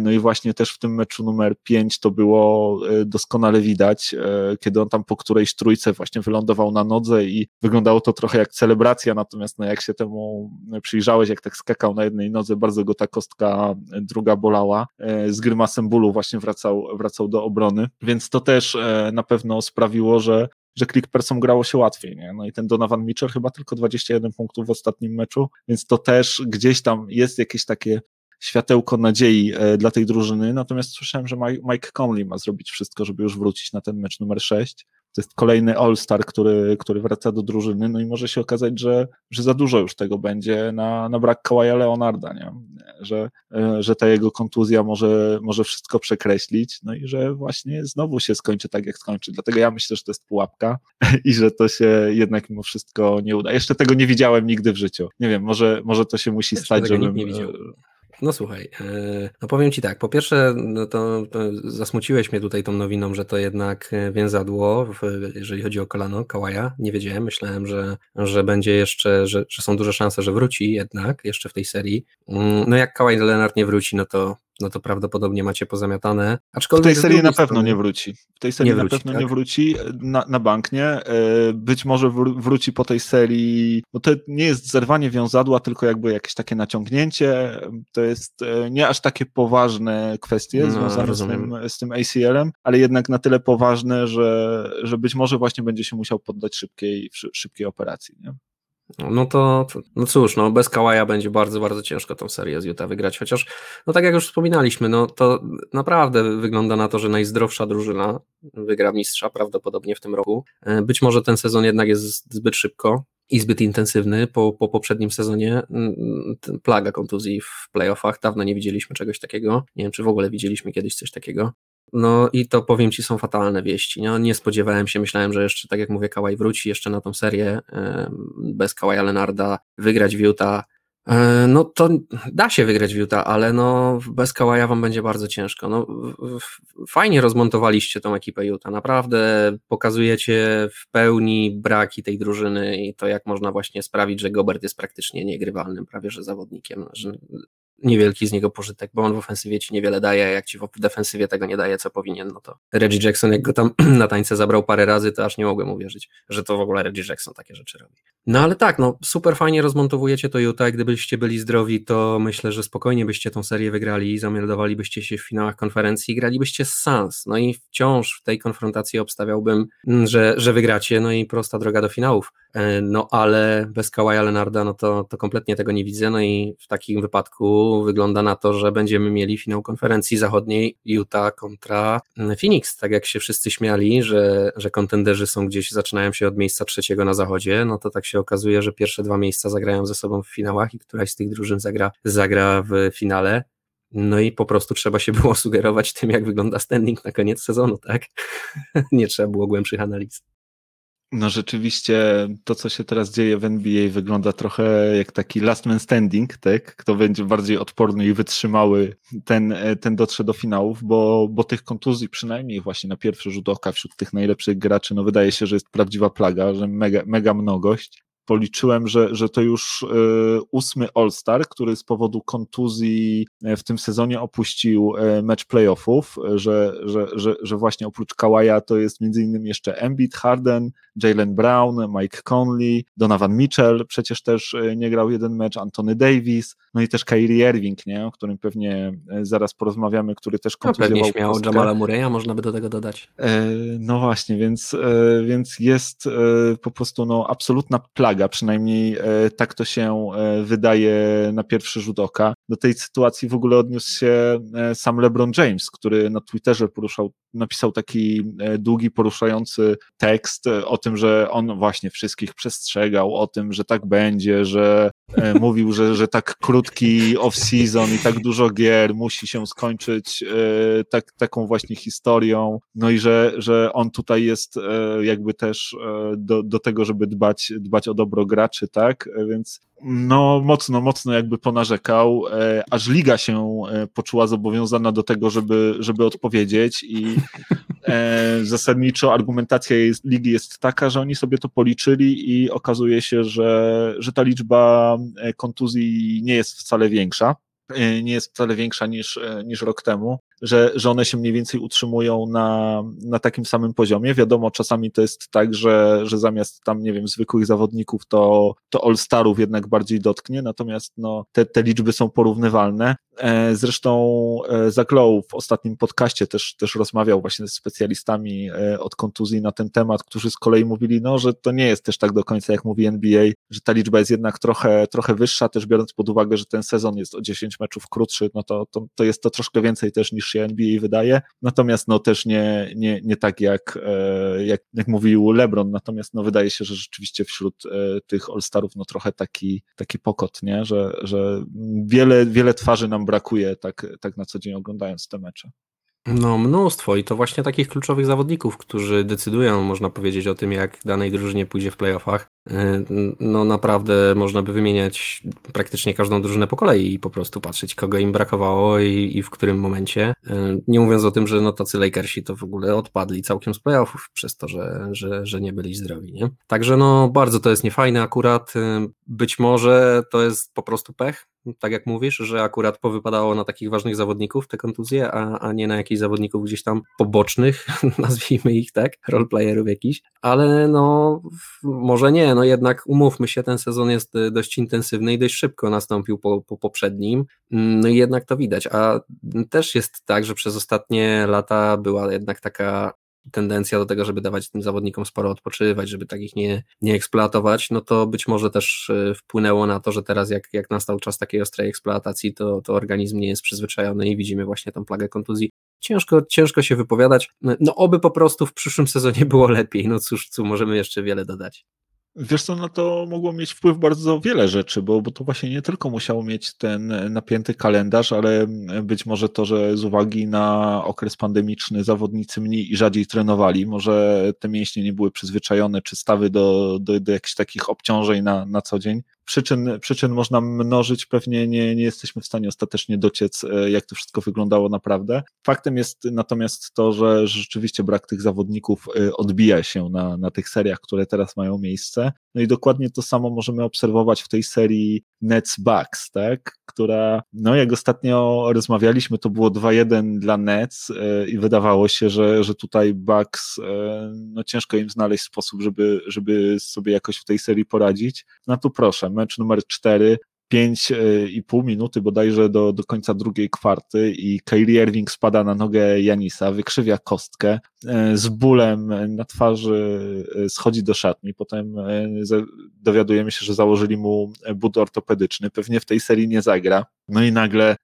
no i właśnie też w tym meczu numer 5 to było doskonale widać, kiedy on tam po którejś trójce właśnie wylądował na nodze i wyglądało to trochę jak celebracja, natomiast no jak się temu przyjrzałeś, jak tak skakał na jednej nodze, bardzo go ta kostka druga bolała z grymasem bólu właśnie wracał, wracał do obrony, więc to też e, na pewno sprawiło, że że Clippersom grało się łatwiej, nie? No i ten Donovan Mitchell chyba tylko 21 punktów w ostatnim meczu, więc to też gdzieś tam jest jakieś takie światełko nadziei e, dla tej drużyny, natomiast słyszałem, że Mike Conley ma zrobić wszystko, żeby już wrócić na ten mecz numer 6, to jest kolejny All-Star, który, który wraca do drużyny, no i może się okazać, że, że za dużo już tego będzie na, na brak Kawaja Leonarda, nie? Że, że ta jego kontuzja może, może wszystko przekreślić, no i że właśnie znowu się skończy tak, jak skończy. Dlatego ja myślę, że to jest pułapka (laughs) i że to się jednak mimo wszystko nie uda. Jeszcze tego nie widziałem nigdy w życiu. Nie wiem, może, może to się musi Też stać, żebym, no słuchaj, e, no powiem Ci tak, po pierwsze no to, zasmuciłeś mnie tutaj tą nowiną, że to jednak e, więzadło, jeżeli chodzi o kolano Kałaja, nie wiedziałem, myślałem, że, że będzie jeszcze, że, że są duże szanse, że wróci jednak jeszcze w tej serii. Mm, no jak Kałaj Leonard nie wróci, no to no to prawdopodobnie macie pozamiatane. Aczkolwiek w tej serii na pewno nie wróci. W tej serii wróci, na pewno tak? nie wróci, na, na bank nie. E, być może wróci po tej serii, bo to nie jest zerwanie wiązadła, tylko jakby jakieś takie naciągnięcie. To jest e, nie aż takie poważne kwestie no, związane z tym, z tym ACL-em, ale jednak na tyle poważne, że, że być może właśnie będzie się musiał poddać szybkiej, szybkiej operacji. Nie? No to, no cóż, no bez Kałaja będzie bardzo, bardzo ciężko tą serię z Utah wygrać, chociaż, no tak jak już wspominaliśmy, no to naprawdę wygląda na to, że najzdrowsza drużyna wygra mistrza prawdopodobnie w tym roku. E, być może ten sezon jednak jest zbyt szybko i zbyt intensywny po, po poprzednim sezonie. Mm, plaga kontuzji w playoffach, dawno nie widzieliśmy czegoś takiego. Nie wiem, czy w ogóle widzieliśmy kiedyś coś takiego. No i to powiem Ci są fatalne wieści. No, nie spodziewałem się, myślałem, że jeszcze, tak jak mówię, Kałaj wróci jeszcze na tą serię bez Kałaja Lenarda, wygrać w Utah. E, no to da się wygrać w Utah, ale no bez Kałaja Wam będzie bardzo ciężko. No, fajnie rozmontowaliście tą ekipę Utah, naprawdę pokazujecie w pełni braki tej drużyny i to jak można właśnie sprawić, że Gobert jest praktycznie niegrywalnym prawie że zawodnikiem, że niewielki z niego pożytek, bo on w ofensywie ci niewiele daje, jak ci w defensywie tego nie daje, co powinien, no to Reggie Jackson, jak go tam (clears throat) na tańce zabrał parę razy, to aż nie mogłem uwierzyć, że to w ogóle Reggie Jackson takie rzeczy robi. No ale tak, no super fajnie rozmontowujecie to Utah, gdybyście byli zdrowi, to myślę, że spokojnie byście tą serię wygrali, zameldowalibyście się w finałach konferencji gralibyście z Sans, no i wciąż w tej konfrontacji obstawiałbym, mm, że, że wygracie, no i prosta droga do finałów. E, no ale bez Kawaja Lenarda, no to, to kompletnie tego nie widzę, no i w takim wypadku wygląda na to, że będziemy mieli finał konferencji zachodniej Utah kontra mm, Phoenix, tak jak się wszyscy śmiali, że, że kontenderzy są gdzieś, zaczynają się od miejsca trzeciego na zachodzie, no to tak się okazuje, że pierwsze dwa miejsca zagrają ze sobą w finałach i któraś z tych drużyn zagra, zagra w finale. No i po prostu trzeba się było (laughs) sugerować tym, jak wygląda standing na koniec sezonu, tak? (laughs) nie trzeba było głębszych analiz. No rzeczywiście to, co się teraz dzieje w NBA wygląda trochę jak taki last man standing, tak? Kto będzie bardziej odporny i wytrzymały, ten, ten dotrze do finałów, bo, bo tych kontuzji przynajmniej właśnie na pierwszy rzut oka wśród tych najlepszych graczy, no wydaje się, że jest prawdziwa plaga, że mega, mega mnogość policzyłem, że, że to już e, ósmy All-Star, który z powodu kontuzji e, w tym sezonie opuścił e, mecz playoffów, że, że, że, że właśnie oprócz Kawaja to jest między innymi jeszcze Embiid, Harden, Jalen Brown, Mike Conley, Donovan Mitchell przecież też nie grał jeden mecz, Anthony Davis, no i też Kyrie Irving, nie? o którym pewnie zaraz porozmawiamy, który też kontuzjował. No pewnie śmiało Jamala Murray'a można by do tego dodać. No właśnie, więc, więc jest po prostu no, absolutna plaga przynajmniej e, tak to się e, wydaje na pierwszy rzut oka. Do tej sytuacji w ogóle odniósł się e, sam LeBron James, który na Twitterze poruszał, napisał taki długi, poruszający tekst o tym, że on właśnie wszystkich przestrzegał, o tym, że tak będzie, że (laughs) mówił, że, że tak krótki off-season i tak dużo gier musi się skończyć tak, taką właśnie historią, no i że, że on tutaj jest jakby też do, do tego, żeby dbać, dbać o dobro graczy, tak? Więc no mocno, mocno jakby ponarzekał, e, aż liga się e, poczuła zobowiązana do tego, żeby, żeby odpowiedzieć i e, (laughs) zasadniczo argumentacja jest, ligi jest taka, że oni sobie to policzyli i okazuje się, że, że ta liczba kontuzji nie jest wcale większa nie jest wcale większa niż, niż rok temu że, że one się mniej więcej utrzymują na, na takim samym poziomie. Wiadomo, czasami to jest tak, że, że zamiast tam, nie wiem, zwykłych zawodników, to, to All-Starów jednak bardziej dotknie, natomiast no, te, te liczby są porównywalne. E, zresztą e, Zach w ostatnim podcaście też, też rozmawiał właśnie z specjalistami e, od kontuzji na ten temat, którzy z kolei mówili, no, że to nie jest też tak do końca, jak mówi NBA, że ta liczba jest jednak trochę, trochę wyższa, też biorąc pod uwagę, że ten sezon jest o 10 meczów krótszy, no to, to, to jest to troszkę więcej też niż się NBA wydaje, natomiast no też nie, nie, nie tak jak, e, jak, jak mówił LeBron, natomiast no wydaje się, że rzeczywiście wśród e, tych All-Starów no trochę taki, taki pokot, nie? Że, że wiele, wiele twarzy nam brakuje tak, tak na co dzień oglądając te mecze. No, mnóstwo i to właśnie takich kluczowych zawodników, którzy decydują, można powiedzieć, o tym, jak danej drużynie pójdzie w playoffach. Y, no, naprawdę można by wymieniać praktycznie każdą drużynę po kolei i po prostu patrzeć, kogo im brakowało i, i w którym momencie. Y, nie mówiąc o tym, że no, tacy Lakersi to w ogóle odpadli całkiem z playoffów przez to, że, że, że nie byli zdrowi. Nie? Także no, bardzo to jest niefajne akurat. Y, być może to jest po prostu pech, tak jak mówisz, że akurat powypadało na takich ważnych zawodników te kontuzje, a, a nie na jakichś zawodników gdzieś tam pobocznych, (laughs) nazwijmy ich tak, roleplayerów jakiś, ale no może nie, no jednak umówmy się, ten sezon jest y, dość intensywny i dość szybko nastąpił po, po poprzednim, mm, no i jednak to widać, a też jest tak, że przez ostatnie lata była jednak taka tendencja do tego, żeby dawać tym zawodnikom sporo odpoczywać, żeby takich nie, nie eksploatować, no to być może też e, wpłynęło na to, że teraz jak, jak nastał czas takiej ostrej eksploatacji, to, to organizm nie jest przyzwyczajony i widzimy właśnie tą plagę kontuzji. Ciężko, ciężko się wypowiadać. No oby po prostu w przyszłym sezonie było lepiej. No cóż, tu możemy jeszcze wiele dodać. Wiesz co, na to mogło mieć wpływ bardzo wiele rzeczy, bo, bo to właśnie nie tylko musiało mieć ten napięty kalendarz, ale być może to, że z uwagi na okres pandemiczny zawodnicy mniej i rzadziej trenowali, może te mięśnie nie były przyzwyczajone, czy stawy do, do, do jakichś takich obciążeń na, na co dzień przyczyn, przyczyn można mnożyć, pewnie nie, nie jesteśmy w stanie ostatecznie dociec, e, jak to wszystko wyglądało naprawdę. Faktem jest natomiast to, że rzeczywiście brak tych zawodników e, odbija się na, na tych seriach, które teraz mają miejsce. No i dokładnie to samo możemy obserwować w tej serii Nets Bucks, tak? która, no jak ostatnio rozmawialiśmy, to było 2-1 dla Nets e, i wydawało się, że, że tutaj Bucks, no ciężko im znaleźć sposób, żeby, żeby sobie jakoś w tej serii poradzić. No tu proszę, mecz numer 4, 5,5 minuty bodajże do, do końca drugiej kwarty i Kyrie Irving spada na nogę Janisa, wykrzywia kostkę, e, z bólem na twarzy e, schodzi do szatni, potem e, dowiadujemy się, że założyli mu but ortopedyczny, pewnie w tej serii nie zagra, no i nagle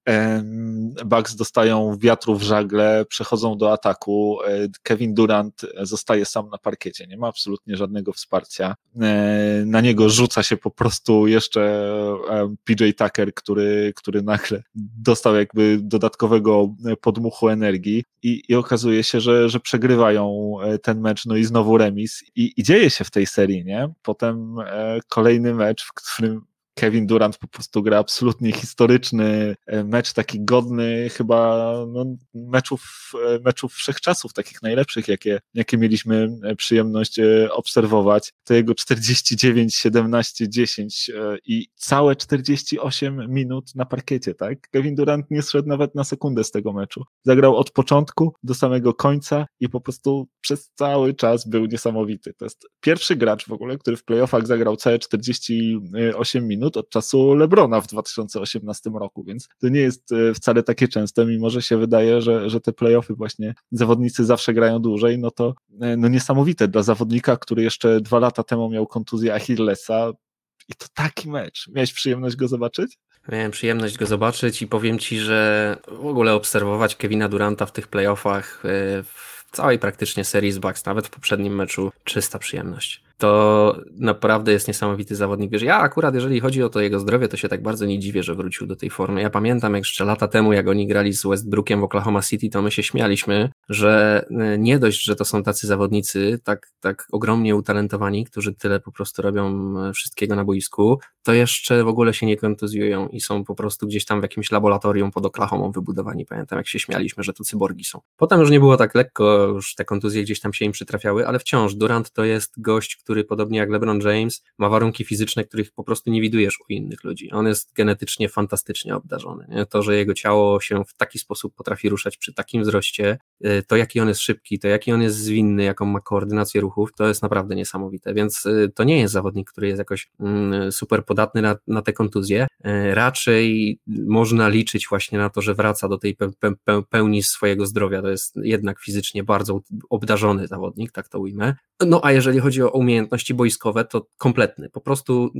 Bucks dostają wiatru w żagle, przechodzą do ataku. Kevin Durant zostaje sam na parkiecie, nie ma absolutnie żadnego wsparcia. Na niego rzuca się po prostu jeszcze PJ Tucker, który, który nagle dostał jakby dodatkowego podmuchu energii i, i okazuje się, że, że przegrywają e, ten mecz, no i znowu remis i, i dzieje się w tej serii, nie? Potem e, kolejny mecz, w którym Kevin Durant po prostu gra absolutnie historyczny e, mecz, taki godny chyba no, meczów, e, meczów wszechczasów, takich najlepszych, jakie, jakie mieliśmy e, przyjemność obserwować. To jego 49, 17, 10 i całe 48 minut na parkiecie, tak? Kevin Durant nie zszedł nawet na sekundę z tego meczu. Zagrał od początku do samego końca i po prostu przez cały czas był niesamowity. To jest pierwszy gracz w ogóle, który w playoffach zagrał całe 48 minut minut od czasu Lebrona w 2018 roku, więc to nie jest e, wcale takie częste, mimo że się wydaje, że, że te playoffy właśnie zawodnicy zawsze grają dłużej, no to e, no niesamowite dla zawodnika, który jeszcze dwa lata temu miał kontuzję Achillesa i to taki mecz. Miałeś przyjemność go zobaczyć? Miałem przyjemność go zobaczyć i powiem Ci, że w ogóle obserwować Kevina Duranta w tych playoffach e, w całej praktycznie serii z Bucks, nawet w poprzednim meczu, czysta przyjemność to naprawdę jest niesamowity zawodnik. Wiesz, ja akurat, jeżeli chodzi o to jego zdrowie, to się tak bardzo nie dziwię, że wrócił do tej formy. Ja pamiętam, jak jeszcze lata temu, jak oni grali z Westbrookiem w Oklahoma City, to my się śmialiśmy, że e, nie dość, że to są tacy zawodnicy, tak, tak ogromnie utalentowani, którzy tyle po prostu robią e, wszystkiego na boisku, to jeszcze w ogóle się nie kontuzjują i są po prostu gdzieś tam w jakimś laboratorium pod Oklahoma wybudowani. Pamiętam, jak się śmialiśmy, że to cyborgi są. Potem już nie było tak lekko, już te kontuzje gdzieś tam się im przytrafiały, ale wciąż Durant to jest gość, który podobnie jak LeBron James ma warunki fizyczne, których po prostu nie widujesz u innych ludzi. On jest genetycznie fantastycznie obdarzony. Nie? To, że jego ciało się w taki sposób potrafi ruszać przy takim wzroście, y, to jaki on jest szybki, to jaki on jest zwinny, jaką ma koordynację ruchów, to jest naprawdę niesamowite. Więc y, to nie jest zawodnik, który jest jakoś mm, super podatny na, na te kontuzje. Y, raczej można liczyć właśnie na to, że wraca do tej pełni swojego zdrowia. To jest jednak fizycznie bardzo obdarzony zawodnik, tak to ujmę. No a jeżeli chodzi o umiejętności boiskowe, to kompletny. Po prostu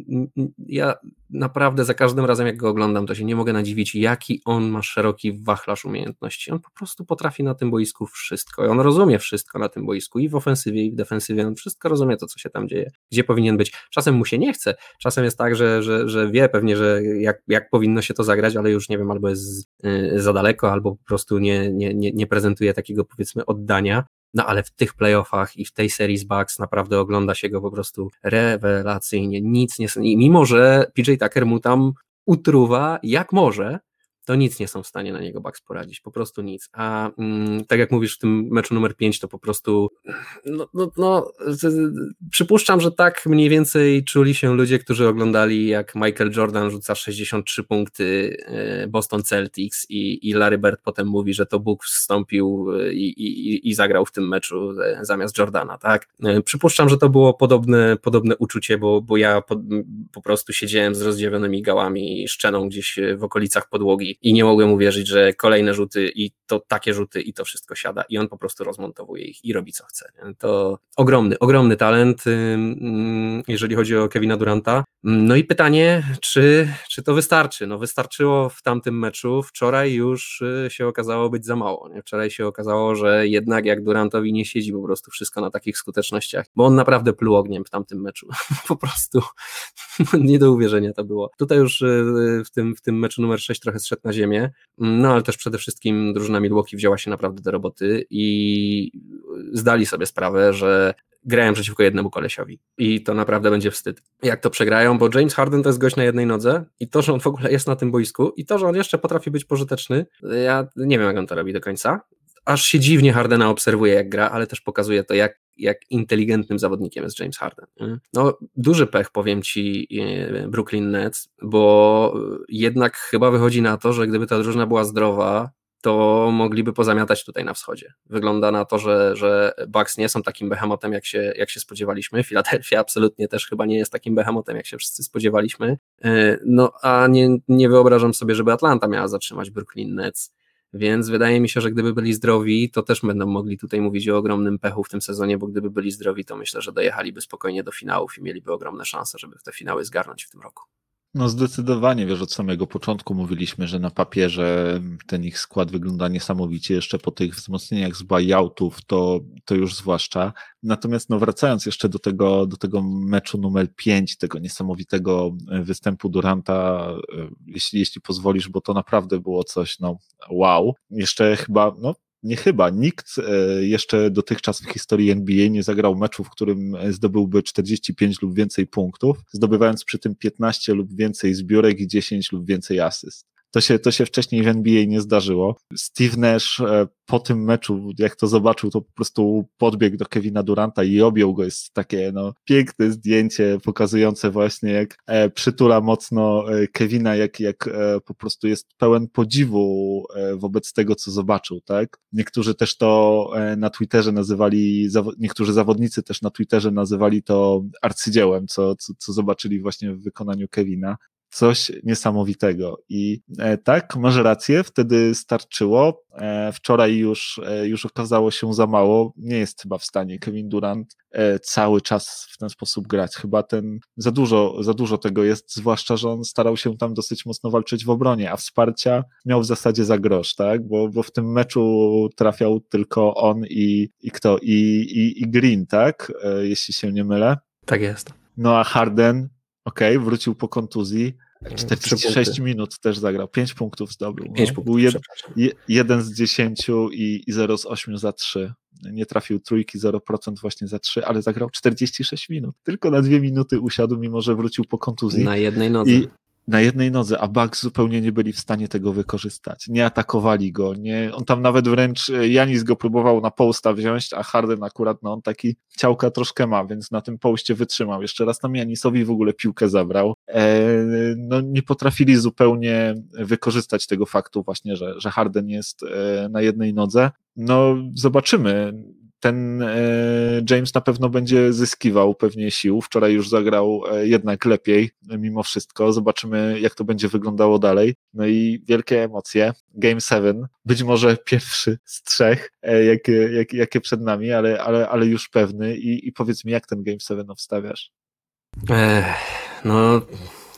ja naprawdę za każdym razem, jak go oglądam, to się nie mogę nadziwić, jaki on ma szeroki wachlarz umiejętności. On po prostu potrafi na tym boisku wszystko. On rozumie wszystko na tym boisku i w ofensywie, i w defensywie. On wszystko rozumie to, co się tam dzieje, gdzie powinien być. Czasem mu się nie chce. Czasem jest tak, że, że, że wie pewnie, że jak, jak powinno się to zagrać, ale już nie wiem, albo jest y, za daleko, albo po prostu nie, nie, nie, nie prezentuje takiego powiedzmy oddania. No ale w tych playoffach i w tej serii z Bucks naprawdę ogląda się go po prostu rewelacyjnie. Nic nie. Mimo, że PJ Tucker mu tam utruwa jak może, to nic nie są w stanie na niego Bucks poradzić, po prostu nic. A mm, tak jak mówisz w tym meczu numer 5, to po prostu no, no, no, przypuszczam, że tak mniej więcej czuli się ludzie, którzy oglądali jak Michael Jordan rzuca 63 punkty e, Boston Celtics i, i Larry Bird potem mówi, że to Bóg wstąpił e, i, i, i zagrał w tym meczu e, zamiast Jordana, tak? Przypuszczam, że to było podobne, podobne uczucie, bo, bo ja po, po prostu siedziałem z rozdziawionymi gałami i szczeną gdzieś w okolicach podłogi i nie mogłem uwierzyć, że kolejne rzuty i to takie rzuty i to wszystko siada i on po prostu rozmontowuje ich i robi co chce. To ogromny, ogromny talent, jeżeli chodzi o Kevina Duranta. No i pytanie, czy, czy to wystarczy? No wystarczyło w tamtym meczu, wczoraj już y, się okazało być za mało. Nie? Wczoraj się okazało, że jednak jak Durantowi nie siedzi po prostu wszystko na takich skutecznościach, bo on naprawdę pluł ogniem w tamtym meczu. (laughs) po prostu (laughs) nie do uwierzenia to było. Tutaj już y, w tym, w tym meczu numer 6 trochę zszedł na ziemię, no ale też przede wszystkim drużyna Milwaukee wzięła się naprawdę do roboty i zdali sobie sprawę, że grają przeciwko jednemu kolesiowi. I to naprawdę będzie wstyd, jak to przegrają, bo James Harden to jest gość na jednej nodze i to, że on w ogóle jest na tym boisku i to, że on jeszcze potrafi być pożyteczny, ja nie wiem, jak on to robi do końca, aż się dziwnie Hardena obserwuje, jak gra, ale też pokazuje to, jak, jak inteligentnym zawodnikiem jest James Harden. No, duży pech, powiem ci, e, Brooklyn Nets, bo jednak chyba wychodzi na to, że gdyby ta drużyna była zdrowa, to mogliby pozamiatać tutaj na wschodzie. Wygląda na to, że, że Bucks nie są takim behemotem, jak się, jak się spodziewaliśmy. Philadelphia (laughs) absolutnie też chyba nie jest takim behemotem, jak się wszyscy spodziewaliśmy. E, no a nie, nie wyobrażam sobie, żeby Atlanta miała zatrzymać Brooklyn Nets. Więc wydaje mi się, że gdyby byli zdrowi, to też będą mogli tutaj mówić o ogromnym pechu w tym sezonie, bo gdyby byli zdrowi, to myślę, że dojechaliby spokojnie do finałów i mieliby ogromne szanse, żeby w te finały zgarnąć w tym roku. No zdecydowanie, wiesz, od samego początku mówiliśmy, że na papierze ten ich skład wygląda niesamowicie, jeszcze po tych wzmocnieniach z buyoutów to, to już zwłaszcza. Natomiast no wracając jeszcze do tego, do tego meczu numer 5, tego niesamowitego występu Duranta, e, jeśli, jeśli pozwolisz, bo to naprawdę było coś, no wow. Jeszcze chyba, no nie chyba, nikt e, jeszcze dotychczas w historii NBA nie zagrał meczu, w którym zdobyłby 45 lub więcej punktów, zdobywając przy tym 15 lub więcej zbiórek i 10 lub więcej asyst. To się, to się wcześniej w NBA nie zdarzyło. Steve Nash e, po tym meczu, jak to zobaczył, to po prostu podbiegł do Kevina Duranta i objął go. Jest takie no, piękne zdjęcie pokazujące właśnie, jak e, przytula mocno e, Kevina, jak, jak po prostu jest pełen podziwu wobec tego, co zobaczył, tak? Niektórzy też to na Twitterze nazywali, niektórzy zawodnicy też na Twitterze nazywali to arcydziełem, co, co, co zobaczyli właśnie w wykonaniu Kevina coś niesamowitego. I e, tak, masz rację, wtedy starczyło. E, wczoraj już, e, już okazało się za mało. Nie jest chyba w stanie Kevin Durant cały czas w ten sposób grać. Chyba ten za dużo, za dużo tego jest, zwłaszcza, że on starał się tam dosyć mocno walczyć w obronie, a wsparcia miał w zasadzie za grosz, tak? Bo, bo w tym meczu trafiał tylko on i, i kto? I, i, i Green, tak? Jeśli się nie mylę. Tak jest. No a Harden okej, okay, wrócił po kontuzji, 46 minut też zagrał, 5 punktów zdobył. 5 no. punktów, Był jed, je, 1 z 10 i, i 0 z 8 za 3. Nie trafił trójki, 0% właśnie za 3, ale zagrał 46 minut. Tylko na dwie minuty usiadł, mimo że wrócił po kontuzji. Na jednej nodze. I, na jednej nodze, a Bucks zupełnie nie byli w stanie tego wykorzystać. Nie atakowali go, nie, on tam nawet wręcz, e, Janis go próbował na posta wziąć, a Harden akurat, no on taki ciałka troszkę ma, więc na tym poście wytrzymał. Jeszcze raz tam Janisowi w ogóle piłkę zabrał. E, no nie potrafili zupełnie wykorzystać tego faktu właśnie, że, że Harden jest e, na jednej nodze. No zobaczymy ten e, James na pewno będzie zyskiwał pewnie sił. Wczoraj już zagrał e, jednak lepiej, mimo wszystko. Zobaczymy, jak to będzie wyglądało dalej. No i wielkie emocje. Game 7, być może pierwszy z trzech, e, jakie, jak, jakie przed nami, ale, ale, ale już pewny. I, I powiedz mi, jak ten Game 7 obstawiasz? Ech, no,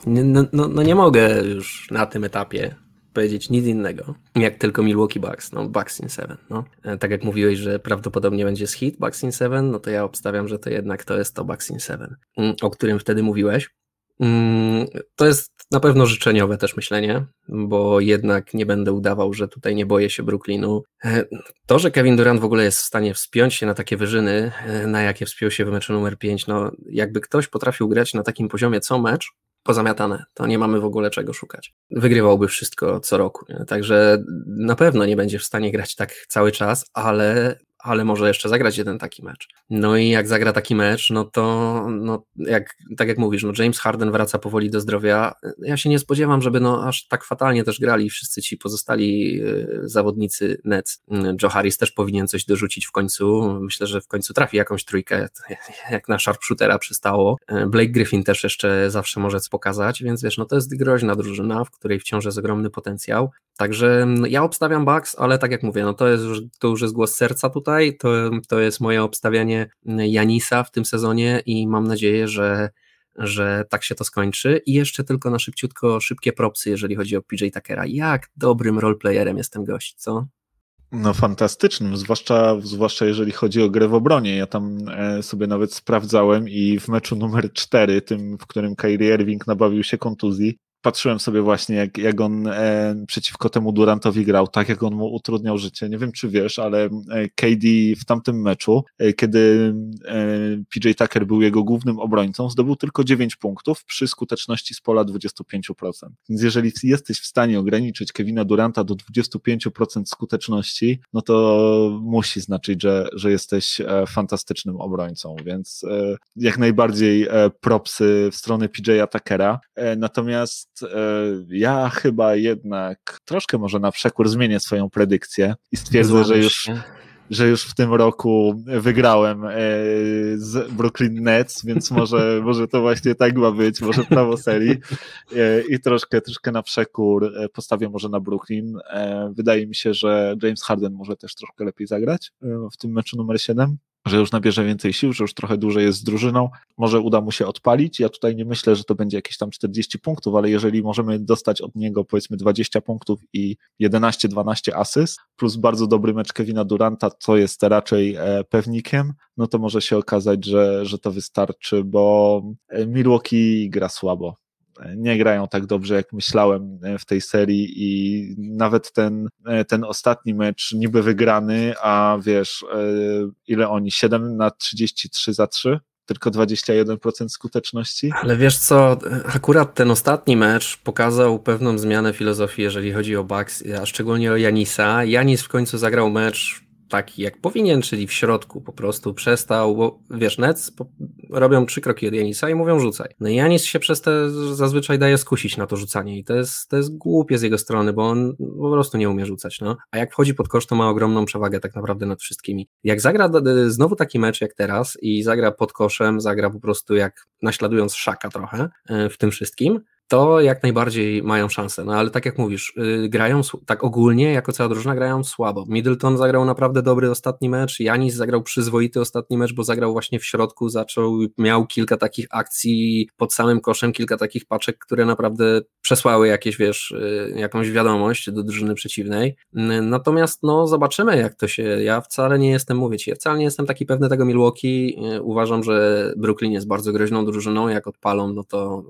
no, no, no nie mogę już na tym etapie powiedzieć nic innego, jak tylko Milwaukee Bucks, no Bucks in 7, no. E, tak jak mówiłeś, że prawdopodobnie będzie z hit Bucks in 7, no to ja obstawiam, że to jednak to jest to Bucks in 7, mm, o którym wtedy mówiłeś. Mm, to jest na pewno życzeniowe też myślenie, bo jednak nie będę udawał, że tutaj nie boję się Brooklynu. E, to, że Kevin Durant w ogóle jest w stanie wspiąć się na takie wyżyny, e, na jakie wspiął się w meczu numer 5, no jakby ktoś potrafił grać na takim poziomie co mecz, pozamiatane, to nie mamy w ogóle czego szukać. Wygrywałby wszystko co roku, nie? także na pewno nie będzie w stanie grać tak cały czas, ale ale może jeszcze zagrać jeden taki mecz. No i jak zagra taki mecz, no to no, jak, tak jak mówisz, no James Harden wraca powoli do zdrowia. Ja się nie spodziewam, żeby no aż tak fatalnie też grali wszyscy ci pozostali y, zawodnicy Nets. Joe Harris też powinien coś dorzucić w końcu. Myślę, że w końcu trafi jakąś trójkę, (laughs) jak na sharpshootera przystało. Blake Griffin też jeszcze zawsze może coś pokazać, więc wiesz, no to jest groźna drużyna, w której wciąż jest ogromny potencjał. Także no, ja obstawiam Bucks, ale tak jak mówię, no to jest już, to już jest głos serca tutaj tutaj. To, to jest moje obstawianie Janisa w tym sezonie i mam nadzieję, że, że tak się to skończy. I jeszcze tylko na szybciutko, szybkie propsy, jeżeli chodzi o PJ Tuckera. Jak dobrym roleplayerem jest ten gość, co? No fantastycznym, zwłaszcza, zwłaszcza jeżeli chodzi o grę w obronie. Ja tam e, sobie nawet sprawdzałem i w meczu numer 4, tym, w którym Kyrie Irving nabawił się kontuzji, patrzyłem sobie właśnie, jak, jak on e, przeciwko temu Durantowi grał, tak jak on mu utrudniał życie. Nie wiem, czy wiesz, ale e, KD w tamtym meczu, e, kiedy e, PJ Tucker był jego głównym obrońcą, zdobył tylko 9 punktów przy skuteczności z pola 25%. Więc jeżeli jesteś w stanie ograniczyć Kevina Duranta do 25% skuteczności, no to musi znaczyć, że, że jesteś e, fantastycznym obrońcą, więc e, jak najbardziej propsy w stronę PJ Tuckera. Natomiast ja chyba jednak troszkę może na przekór zmienię swoją predykcję i stwierdzę, że już, że już w tym roku wygrałem e, z Brooklyn Nets, więc (laughs) może, może to właśnie tak ma być, może prawo serii. E, i troszkę, troszkę na przekór postawię może na Brooklyn. Wydaje mi się, że James Harden może też troszkę lepiej zagrać w tym meczu numer 7 że już nabierze więcej sił, że już trochę dłużej jest z drużyną, może uda mu się odpalić. Ja tutaj nie myślę, że to będzie jakieś tam 40 punktów, ale jeżeli możemy dostać od niego powiedzmy 20 punktów i 11-12 asyst, plus bardzo dobry mecz Kevina Duranta, co jest raczej e, pewnikiem, no to może się okazać, że, że to wystarczy, bo e, Milwaukee gra słabo nie grają tak dobrze, jak myślałem e, w tej serii i nawet ten, e, ten ostatni mecz niby wygrany, a wiesz, e, ile oni? 7 na 33 za 3? tylko 21% skuteczności. Ale wiesz co, akurat ten ostatni mecz pokazał pewną zmianę filozofii, jeżeli chodzi o Bucks, a szczególnie o Janisa. Janis w końcu zagrał mecz taki jak powinien, czyli w środku po prostu przestał, bo wiesz, Nets robią trzy kroki od Janisa i mówią rzucaj. No i Janis się przez te zazwyczaj daje skusić na to rzucanie i to jest, to jest głupie z jego strony, bo on po prostu nie umie rzucać, no. A jak wchodzi pod kosz, to ma ogromną przewagę tak naprawdę nad wszystkimi. Jak zagra znowu taki mecz jak teraz i zagra pod koszem, zagra po prostu jak naśladując Szaka trochę e, w tym wszystkim, to jak najbardziej mają szansę. No ale tak jak mówisz, yy, grają tak ogólnie, jako cała drużyna grają słabo. Middleton zagrał naprawdę dobry ostatni mecz, Janis zagrał przyzwoity ostatni mecz, bo zagrał właśnie w środku, zaczął, miał kilka takich akcji pod samym koszem, kilka takich paczek, które naprawdę przesłały jakieś, wiesz, yy, jakąś wiadomość do drużyny przeciwnej. Yy, natomiast no zobaczymy jak to się, ja wcale nie jestem, mówię Ci, ja wcale nie jestem taki pewny tego Milwaukee, y, uważam, że Brooklyn jest bardzo groźną drużyną, jak odpalą, no to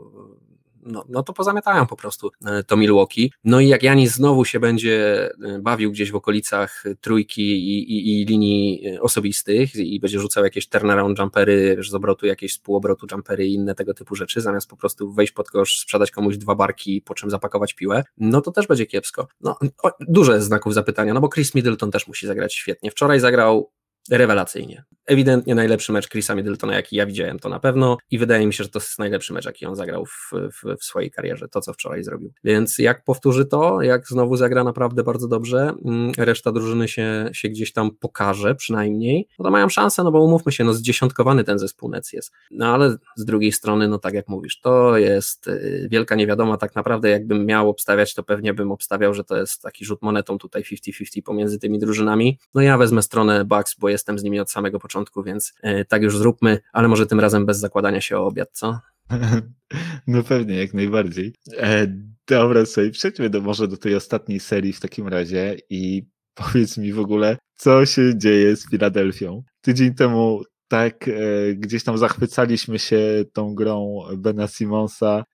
no, no to pozamiatają po prostu e, to Milwaukee. No i jak Janis znowu się będzie e, bawił gdzieś w okolicach trójki i, i, i linii e, osobistych i będzie rzucał jakieś turnaround jumpery z obrotu, jakieś z półobrotu jumpery i inne tego typu rzeczy, zamiast po prostu wejść pod kosz, sprzedać komuś dwa barki, po czym zapakować piłę, no to też będzie kiepsko. No, o, dużo znaków zapytania, no bo Chris Middleton też musi zagrać świetnie. Wczoraj zagrał rewelacyjnie. Ewidentnie najlepszy mecz Chrisa Middletona, jaki ja widziałem, to na pewno i wydaje mi się, że to jest najlepszy mecz, jaki on zagrał w, w, w, swojej karierze, to co wczoraj zrobił. Więc jak powtórzy to, jak znowu zagra naprawdę bardzo dobrze, mm, reszta drużyny się, się gdzieś tam pokaże przynajmniej, no to mają szansę, no bo umówmy się, no zdziesiątkowany ten zespół Nets jest. No ale z drugiej strony, no tak jak mówisz, to jest y, wielka niewiadoma, tak naprawdę jakbym miał obstawiać, to pewnie bym obstawiał, że to jest taki rzut monetą tutaj 50-50 pomiędzy tymi drużynami. No ja wezmę stronę Bucks, bo jestem z nimi od samego początku, więc tak już zróbmy, ale może tym razem bez zakładania się o obiad, co? (laughs) No pewnie, jak najbardziej. E, dobra, sobie przejdźmy do, może do tej ostatniej serii w takim razie i (laughs) powiedz mi w ogóle, co się dzieje z Filadelfią. Tydzień temu tak e, gdzieś tam zachwycaliśmy się tą grą Bena Simonsa,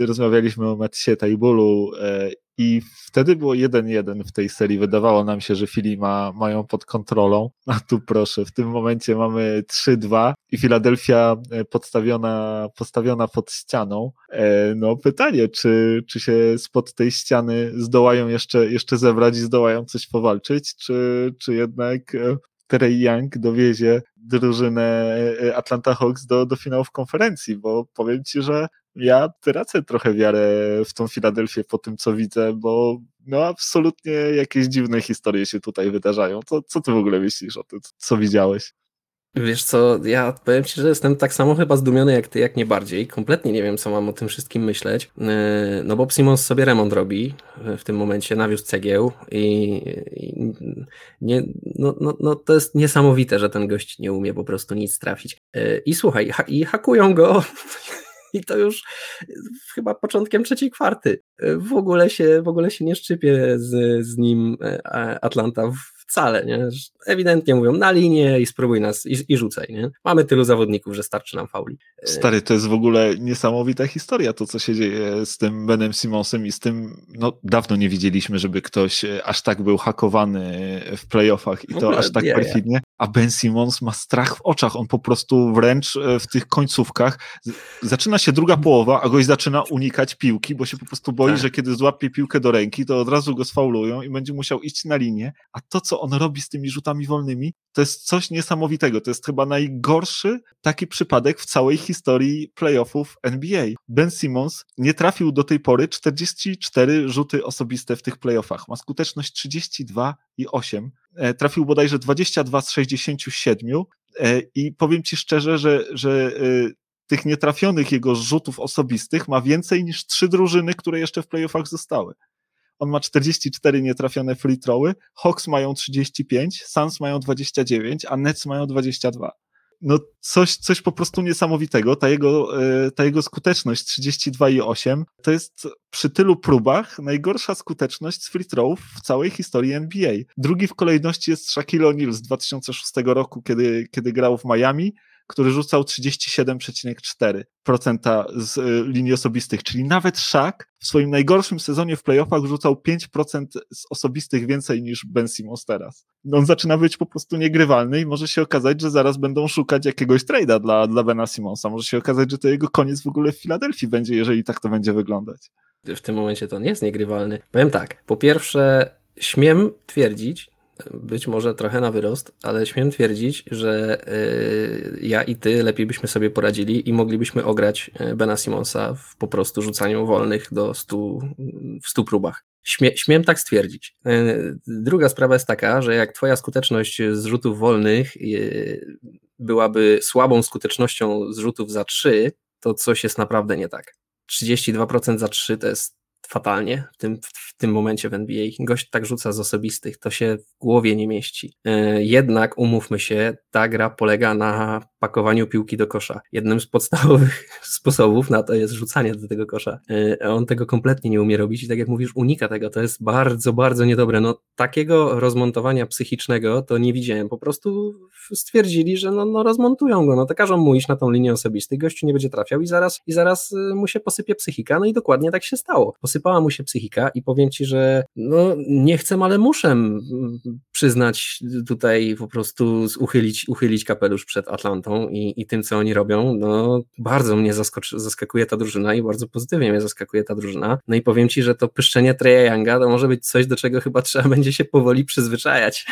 e, rozmawialiśmy o Matsie Tajbulu e, i wtedy było 1-1 w tej serii. Wydawało nam się, że Fili ma, mają pod kontrolą. A tu proszę, w tym momencie mamy 3-2 i Filadelfia podstawiona, postawiona pod ścianą. No pytanie, czy, czy się spod tej ściany zdołają jeszcze, jeszcze zebrać i zdołają coś powalczyć, czy, czy jednak Trey Young dowiezie drużynę Atlanta Hawks do, do finałów konferencji, bo powiem Ci, że ja tracę trochę wiarę w tą Filadelfię po tym, co widzę, bo no absolutnie jakieś dziwne historie się tutaj wydarzają. Co, co ty w ogóle myślisz o tym, co widziałeś? Wiesz co, ja powiem Ci, że jestem tak samo chyba zdumiony jak Ty, jak nie bardziej. Kompletnie nie wiem, co mam o tym wszystkim myśleć. E, no bo Simons sobie remont robi w tym momencie, nawiózł cegieł i, i nie, no, no, no, to jest niesamowite, że ten gość nie umie po prostu nic trafić. E, I słuchaj, ha i hakują go (laughs) i to już chyba początkiem trzeciej kwarty. W ogóle się, w ogóle się nie szczypie z, z nim Atlanta wcale, nie? Ewidentnie mówią na linię i spróbuj nas i, i rzucaj, nie? Mamy tylu zawodników, że starczy nam fauli. Stary, to jest w ogóle niesamowita historia, to co się dzieje z tym Benem Simonsem i z tym, no dawno nie widzieliśmy, żeby ktoś e, aż tak był hakowany w playoffach i to aż tak nie, perfidnie, a Ben Simons ma strach w oczach, on po prostu wręcz e, w tych końcówkach, zaczyna się druga połowa, a goś zaczyna unikać piłki, bo się po prostu boi, tak. że kiedy złapie piłkę do ręki, to od razu go sfaulują i będzie musiał iść na linię, a to, co on robi z tymi rzutami wolnymi, to jest coś niesamowitego. To jest chyba najgorszy taki przypadek w całej historii playoffów NBA. Ben Simmons nie trafił do tej pory 44 rzuty osobiste w tych playoffach. Ma skuteczność 32 i 8. E, trafił bodajże 22 z 67 e, i powiem ci szczerze, że, że e, tych nietrafionych jego rzutów osobistych ma więcej niż trzy drużyny, które jeszcze w playoffach zostały. On ma 44 nietrafione free throwy, Hawks mają 35, Suns mają 29, a Nets mają 22. No coś, coś po prostu niesamowitego. Ta jego, e, ta jego skuteczność 32,8 to jest przy tylu próbach najgorsza skuteczność z free throwów w całej historii NBA. Drugi w kolejności jest Shaquille O'Neal z 2006 roku, kiedy, kiedy grał w Miami który rzucał 37,4% z y, linii osobistych, czyli nawet Shaq w swoim najgorszym sezonie w playoffach rzucał 5% z osobistych więcej niż Ben Simmons teraz. On zaczyna być po prostu niegrywalny i może się okazać, że zaraz będą szukać jakiegoś trade'a dla, dla Bena Simmonsa. Może się okazać, że to jego koniec w ogóle w Filadelfii będzie, jeżeli tak to będzie wyglądać. W tym momencie to on jest niegrywalny. Powiem tak, po pierwsze śmiem twierdzić, być może trochę na wyrost, ale śmiem twierdzić, że y, ja i ty lepiej byśmy sobie poradzili i moglibyśmy ograć y, Bena Simonsa w po prostu rzucaniu wolnych do stu, w stu próbach. Śmie, śmiem tak stwierdzić. Y, druga sprawa jest taka, że jak twoja skuteczność z rzutów wolnych byłaby słabą skutecznością z rzutów za trzy, to coś jest naprawdę nie tak. 32% za 3 to jest fatalnie w tym, w tym momencie w NBA. Gość tak rzuca z osobistych, to się w głowie nie mieści. E, jednak umówmy się, ta gra polega na pakowaniu piłki do kosza. Jednym z podstawowych (laughs) sposobów na to jest rzucanie do tego kosza. E, on tego kompletnie nie umie robić i tak jak mówisz, unika tego. To jest bardzo, bardzo niedobre. No, takiego rozmontowania psychicznego to nie widziałem. Po prostu stwierdzili, że no, no rozmontują go, no to każą mu iść na tą linię osobistych, gościu nie będzie trafiał i zaraz, i zaraz y, mu się posypie psychika, no i dokładnie tak się stało. Posypała mu się psychika i powiem ci, że no nie chcę, ale muszę przyznać tutaj po prostu uchylić, uchylić kapelusz przed Atlantą i, i tym, co oni robią, no bardzo mnie zaskoczy, zaskakuje ta drużyna i bardzo pozytywnie mnie zaskakuje ta drużyna. No i powiem ci, że to pyszczenie Treya Younga to może być coś, do czego chyba trzeba będzie się powoli przyzwyczajać.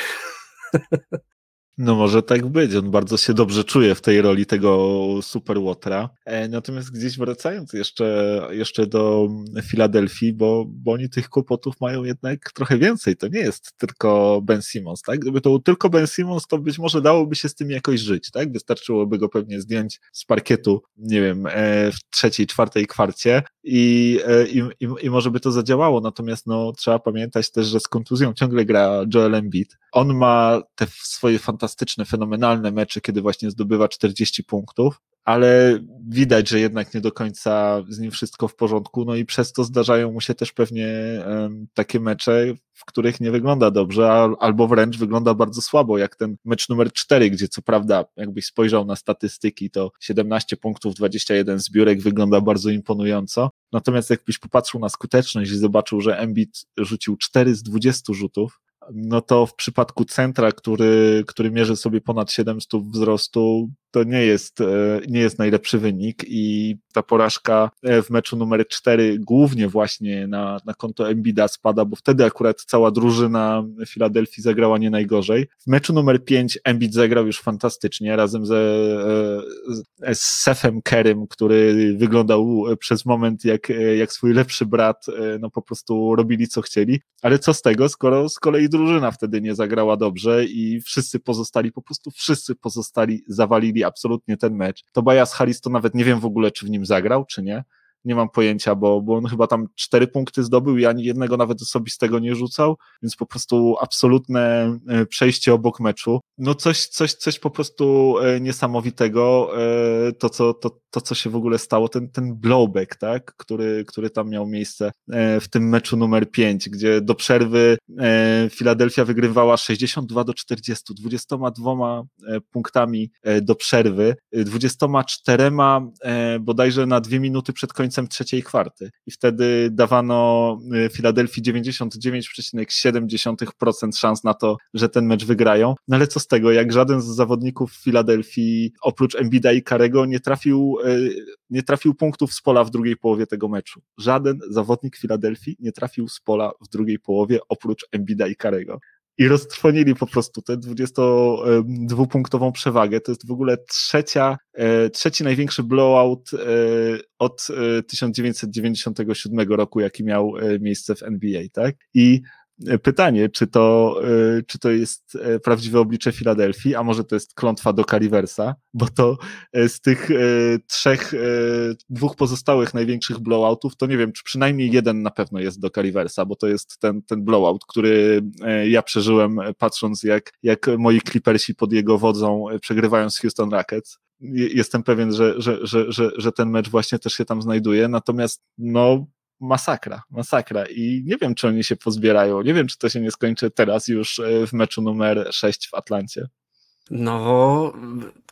(laughs) No może tak być, on bardzo się dobrze czuje w tej roli tego Superwatera. E, natomiast gdzieś wracając jeszcze, jeszcze do Filadelfii, bo, bo oni tych kłopotów mają jednak trochę więcej. To nie jest tylko Ben Simmons, tak? Gdyby to był tylko Ben Simmons, to być może dałoby się z tym jakoś żyć, tak? Wystarczyłoby go pewnie zdjąć z parkietu, nie wiem, e, w trzeciej, czwartej kwarcie i, e, i, i, i może by to zadziałało. Natomiast no, trzeba pamiętać też, że z kontuzją ciągle gra Joel Embiid. On ma te swoje fantastyczne fantastyczne, fenomenalne mecze, kiedy właśnie zdobywa 40 punktów, ale widać, że jednak nie do końca z nim wszystko w porządku, no i przez to zdarzają mu się też pewnie um, takie mecze, w których nie wygląda dobrze, albo wręcz wygląda bardzo słabo, jak ten mecz numer 4, gdzie co prawda, jakbyś spojrzał na statystyki, to 17 punktów, 21 zbiórek wygląda bardzo imponująco, natomiast jakbyś popatrzył na skuteczność i zobaczył, że Embiid rzucił 4 z 20 rzutów, no to w przypadku centra, który, który mierzy sobie ponad 700 wzrostu, to nie jest, e, nie jest najlepszy wynik i ta porażka e, w meczu numer 4 głównie właśnie na, na konto Embida spada, bo wtedy akurat cała drużyna Filadelfii zagrała nie najgorzej. W meczu numer 5 Embid zagrał już fantastycznie razem ze, e, z Sefem Kerem, który wyglądał przez moment jak, jak swój lepszy brat, no po prostu robili co chcieli, ale co z tego, skoro z kolei drużyna wtedy nie zagrała dobrze i wszyscy pozostali, po prostu wszyscy pozostali zawalili absolutnie ten mecz. Tobias Harris to nawet nie wiem w ogóle, czy w nim zagrał, czy nie nie mam pojęcia, bo, bo on chyba tam cztery punkty zdobył i ani jednego nawet osobistego nie rzucał, więc po prostu absolutne e, przejście obok meczu. No coś, coś, coś po prostu e, niesamowitego, e, to co, to, to co się w ogóle stało, ten, ten blowback, tak, który, który tam miał miejsce w tym meczu numer 5, gdzie do przerwy Filadelfia wygrywała 62 do 40, 22 punktami do przerwy, 24 bodajże na dwie minuty przed końcem końcem trzeciej kwarty i wtedy dawano y, Filadelfii 99,7% szans na to, że ten mecz wygrają. No ale co z tego, jak żaden z zawodników Filadelfii oprócz Embida i Karego nie trafił, y, nie trafił punktów z pola w drugiej połowie tego meczu. Żaden zawodnik Filadelfii nie trafił z pola w drugiej połowie oprócz Embida i Karego i roztrwonili po prostu tę 22-punktową przewagę. To jest w ogóle trzecia, e, trzeci największy blowout e, od 1997 e, roku, jaki miał miejsce w NBA, tak? I pytanie, czy to, e, czy to jest e, prawdziwe oblicze Filadelfii, a może to jest klątwa do Caliversa, bo to e, z tych trzech, dwóch pozostałych największych blowoutów, to nie wiem, czy przynajmniej jeden na pewno jest do Caliversa, bo to jest ten, ten blowout, który ja przeżyłem patrząc jak, jak moi Clippersi pod jego wodzą przegrywają z Houston Rockets. Jestem pewien, że, że, że, że, że ten mecz właśnie też się tam znajduje, natomiast no masakra, masakra i nie wiem, czy oni się pozbierają, nie wiem, czy to się nie skończy teraz już e, w meczu numer 6 w Atlancie. No,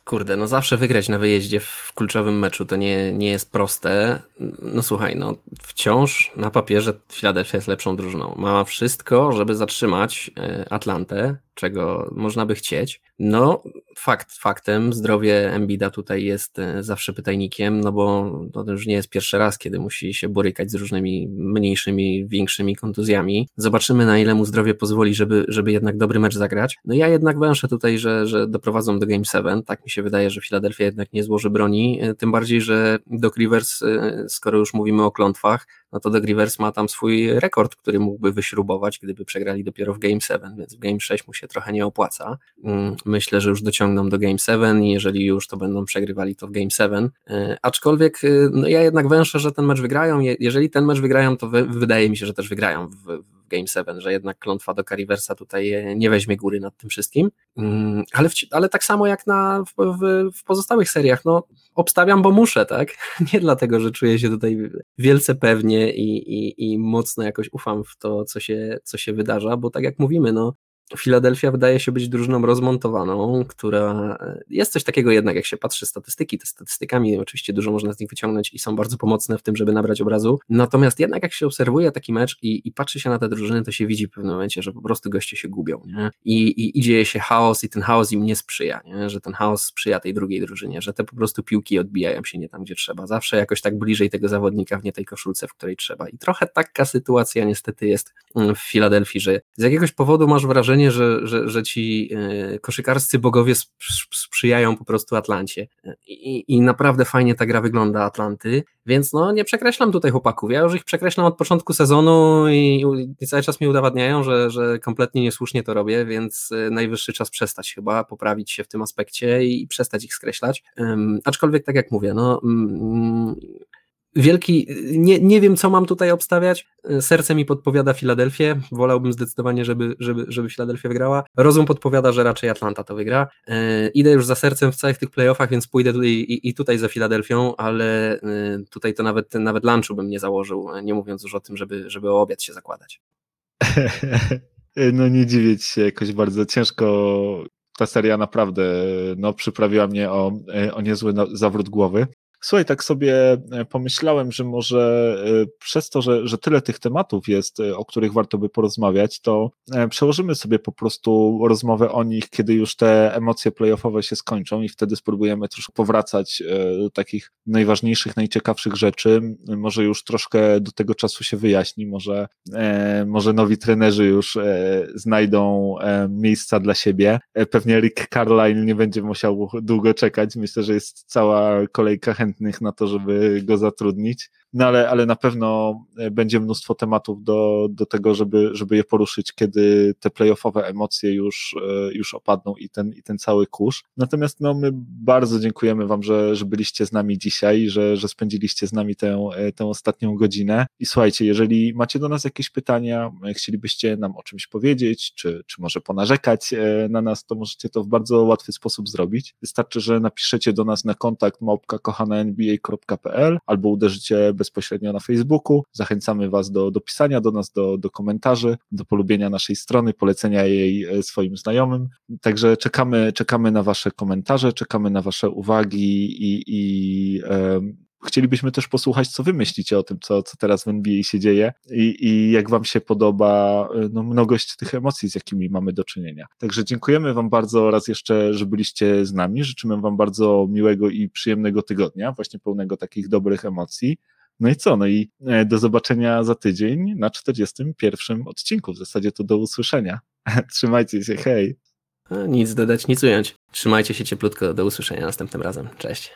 kurde, no zawsze wygrać na wyjeździe w kluczowym meczu to nie, nie jest proste. No słuchaj, no wciąż na papierze Philadelphia jest lepszą drużyną. Ma wszystko, żeby zatrzymać e, Atlantę, czego można by chcieć. No, fakt faktem, zdrowie Embida tutaj jest e, zawsze pytajnikiem, no bo to już nie jest pierwszy raz, kiedy musi się borykać z różnymi mniejszymi, większymi kontuzjami. Zobaczymy, na ile mu zdrowie pozwoli, żeby, żeby jednak dobry mecz zagrać. No ja jednak węszę tutaj, że, że doprowadzą do Game 7. Tak mi się wydaje, że Philadelphia jednak nie złoży broni, e, tym bardziej, że Doc Rivers, e, skoro już mówimy o klątwach, no to Doug Rivers ma tam swój rekord, który mógłby wyśrubować, gdyby przegrali dopiero w Game 7, więc w Game 6 mu się trochę nie opłaca. Mm, myślę, że już dociągną do Game 7 i jeżeli już to będą przegrywali to w Game 7. E, aczkolwiek no ja jednak węszę, że ten mecz wygrają. Jeżeli ten mecz wygrają, to wydaje mi się, że też wygrają w, w Game 7, że jednak klątwa do Cariversa tutaj nie weźmie góry nad tym wszystkim. Mm, ale, w, ale tak samo jak na, w, w, w, pozostałych seriach, no obstawiam, bo muszę, tak? (laughs) Nie dlatego, że czuję się tutaj wielce pewnie i, i, i mocno jakoś ufam w to, co się, co się wydarza, bo tak jak mówimy, no Filadelfia wydaje się być drużyną rozmontowaną, która jest coś takiego jednak, jak się patrzy statystyki, te statystykami oczywiście dużo można z nich wyciągnąć i są bardzo pomocne w tym, żeby nabrać obrazu. Natomiast jednak jak się obserwuje taki mecz i, i patrzy się na te drużyny, to się widzi w pewnym momencie, że po prostu goście się gubią. Nie? I, I, I dzieje się chaos i ten chaos im nie sprzyja, nie? że ten chaos sprzyja tej drugiej drużynie, że te po prostu piłki odbijają się nie tam, gdzie trzeba. Zawsze jakoś tak bliżej tego zawodnika w nie tej koszulce, w której trzeba. I trochę taka sytuacja niestety jest w Filadelfii, że z jakiegoś powodu masz wrażenie, wrażenie, że, że, że ci e, koszykarscy bogowie sprzyjają po prostu Atlancie. I, I naprawdę fajnie ta gra wygląda Atlanty, więc no nie przekreślam tutaj chłopaków. Ja już ich przekreślam od początku sezonu i, i cały czas mi udowadniają, że, że kompletnie niesłusznie to robię, więc e, najwyższy czas przestać chyba, poprawić się w tym aspekcie i przestać ich skreślać. Um, aczkolwiek tak jak mówię, no. Um, wielki, nie, nie wiem co mam tutaj obstawiać, serce mi podpowiada Filadelfię, wolałbym zdecydowanie, żeby, żeby, żeby Filadelfia wygrała, rozum podpowiada, że raczej Atlanta to wygra, e, idę już za sercem w całych tych playoffach, więc pójdę tutaj i, i tutaj za Filadelfią, ale e, tutaj to nawet, nawet lunchu bym nie założył, nie mówiąc już o tym, żeby, żeby o obiad się zakładać. (laughs) No nie dziwię się, jakoś bardzo ciężko. Ta seria naprawdę no, przyprawiła mnie o, o niezły zawrót głowy. Słuchaj, tak sobie e, pomyślałem, że może e, przez to, że, że tyle tych tematów jest, e, o których warto by porozmawiać, to przełożymy sobie po prostu rozmowę o nich, kiedy już te emocje playoffowe się skończą i wtedy spróbujemy troszkę powracać do takich najważniejszych, najciekawszych rzeczy. Może już troszkę do tego czasu się wyjaśni, może, może nowi trenerzy już znajdą miejsca dla siebie. Pewnie Rick Carlisle nie będzie musiał długo czekać. Myślę, że jest cała kolejka chętnych chętnych na to, żeby go zatrudnić. No ale, ale na pewno e, będzie mnóstwo tematów do, do tego, żeby, żeby je poruszyć, kiedy te playoffowe emocje już, e, już opadną i ten, i ten cały kurz. Natomiast no, my bardzo dziękujemy Wam, że, że byliście z nami dzisiaj, że, że spędziliście z nami tę, e, tę ostatnią godzinę. I słuchajcie, jeżeli macie do nas jakieś pytania, chcielibyście nam o czymś powiedzieć, czy, czy może ponarzekać na nas, to możecie to w bardzo łatwy sposób zrobić. Wystarczy, że napiszecie do nas na kontakt małpka nba.pl albo uderzycie bezpośrednio na Facebooku. Zachęcamy Was do, do pisania do nas, do, do komentarzy, do polubienia naszej strony, polecenia jej e, swoim znajomym. Także czekamy, czekamy na Wasze komentarze, czekamy na Wasze uwagi i, i chcielibyśmy też posłuchać, co wy myślicie o tym, co, co teraz w NBA się dzieje i, i jak wam się podoba no, mnogość tych emocji, z jakimi mamy do czynienia. Także dziękujemy wam bardzo raz jeszcze, że byliście z nami. Życzymy wam bardzo miłego i przyjemnego tygodnia, właśnie pełnego takich dobrych emocji. No i co? No i e, do zobaczenia za tydzień na 41 odcinku. W zasadzie to do usłyszenia. (laughs) Trzymajcie się, hej. Nic dodać, nic ująć. Trzymajcie się cieplutko, do usłyszenia następnym razem. Cześć.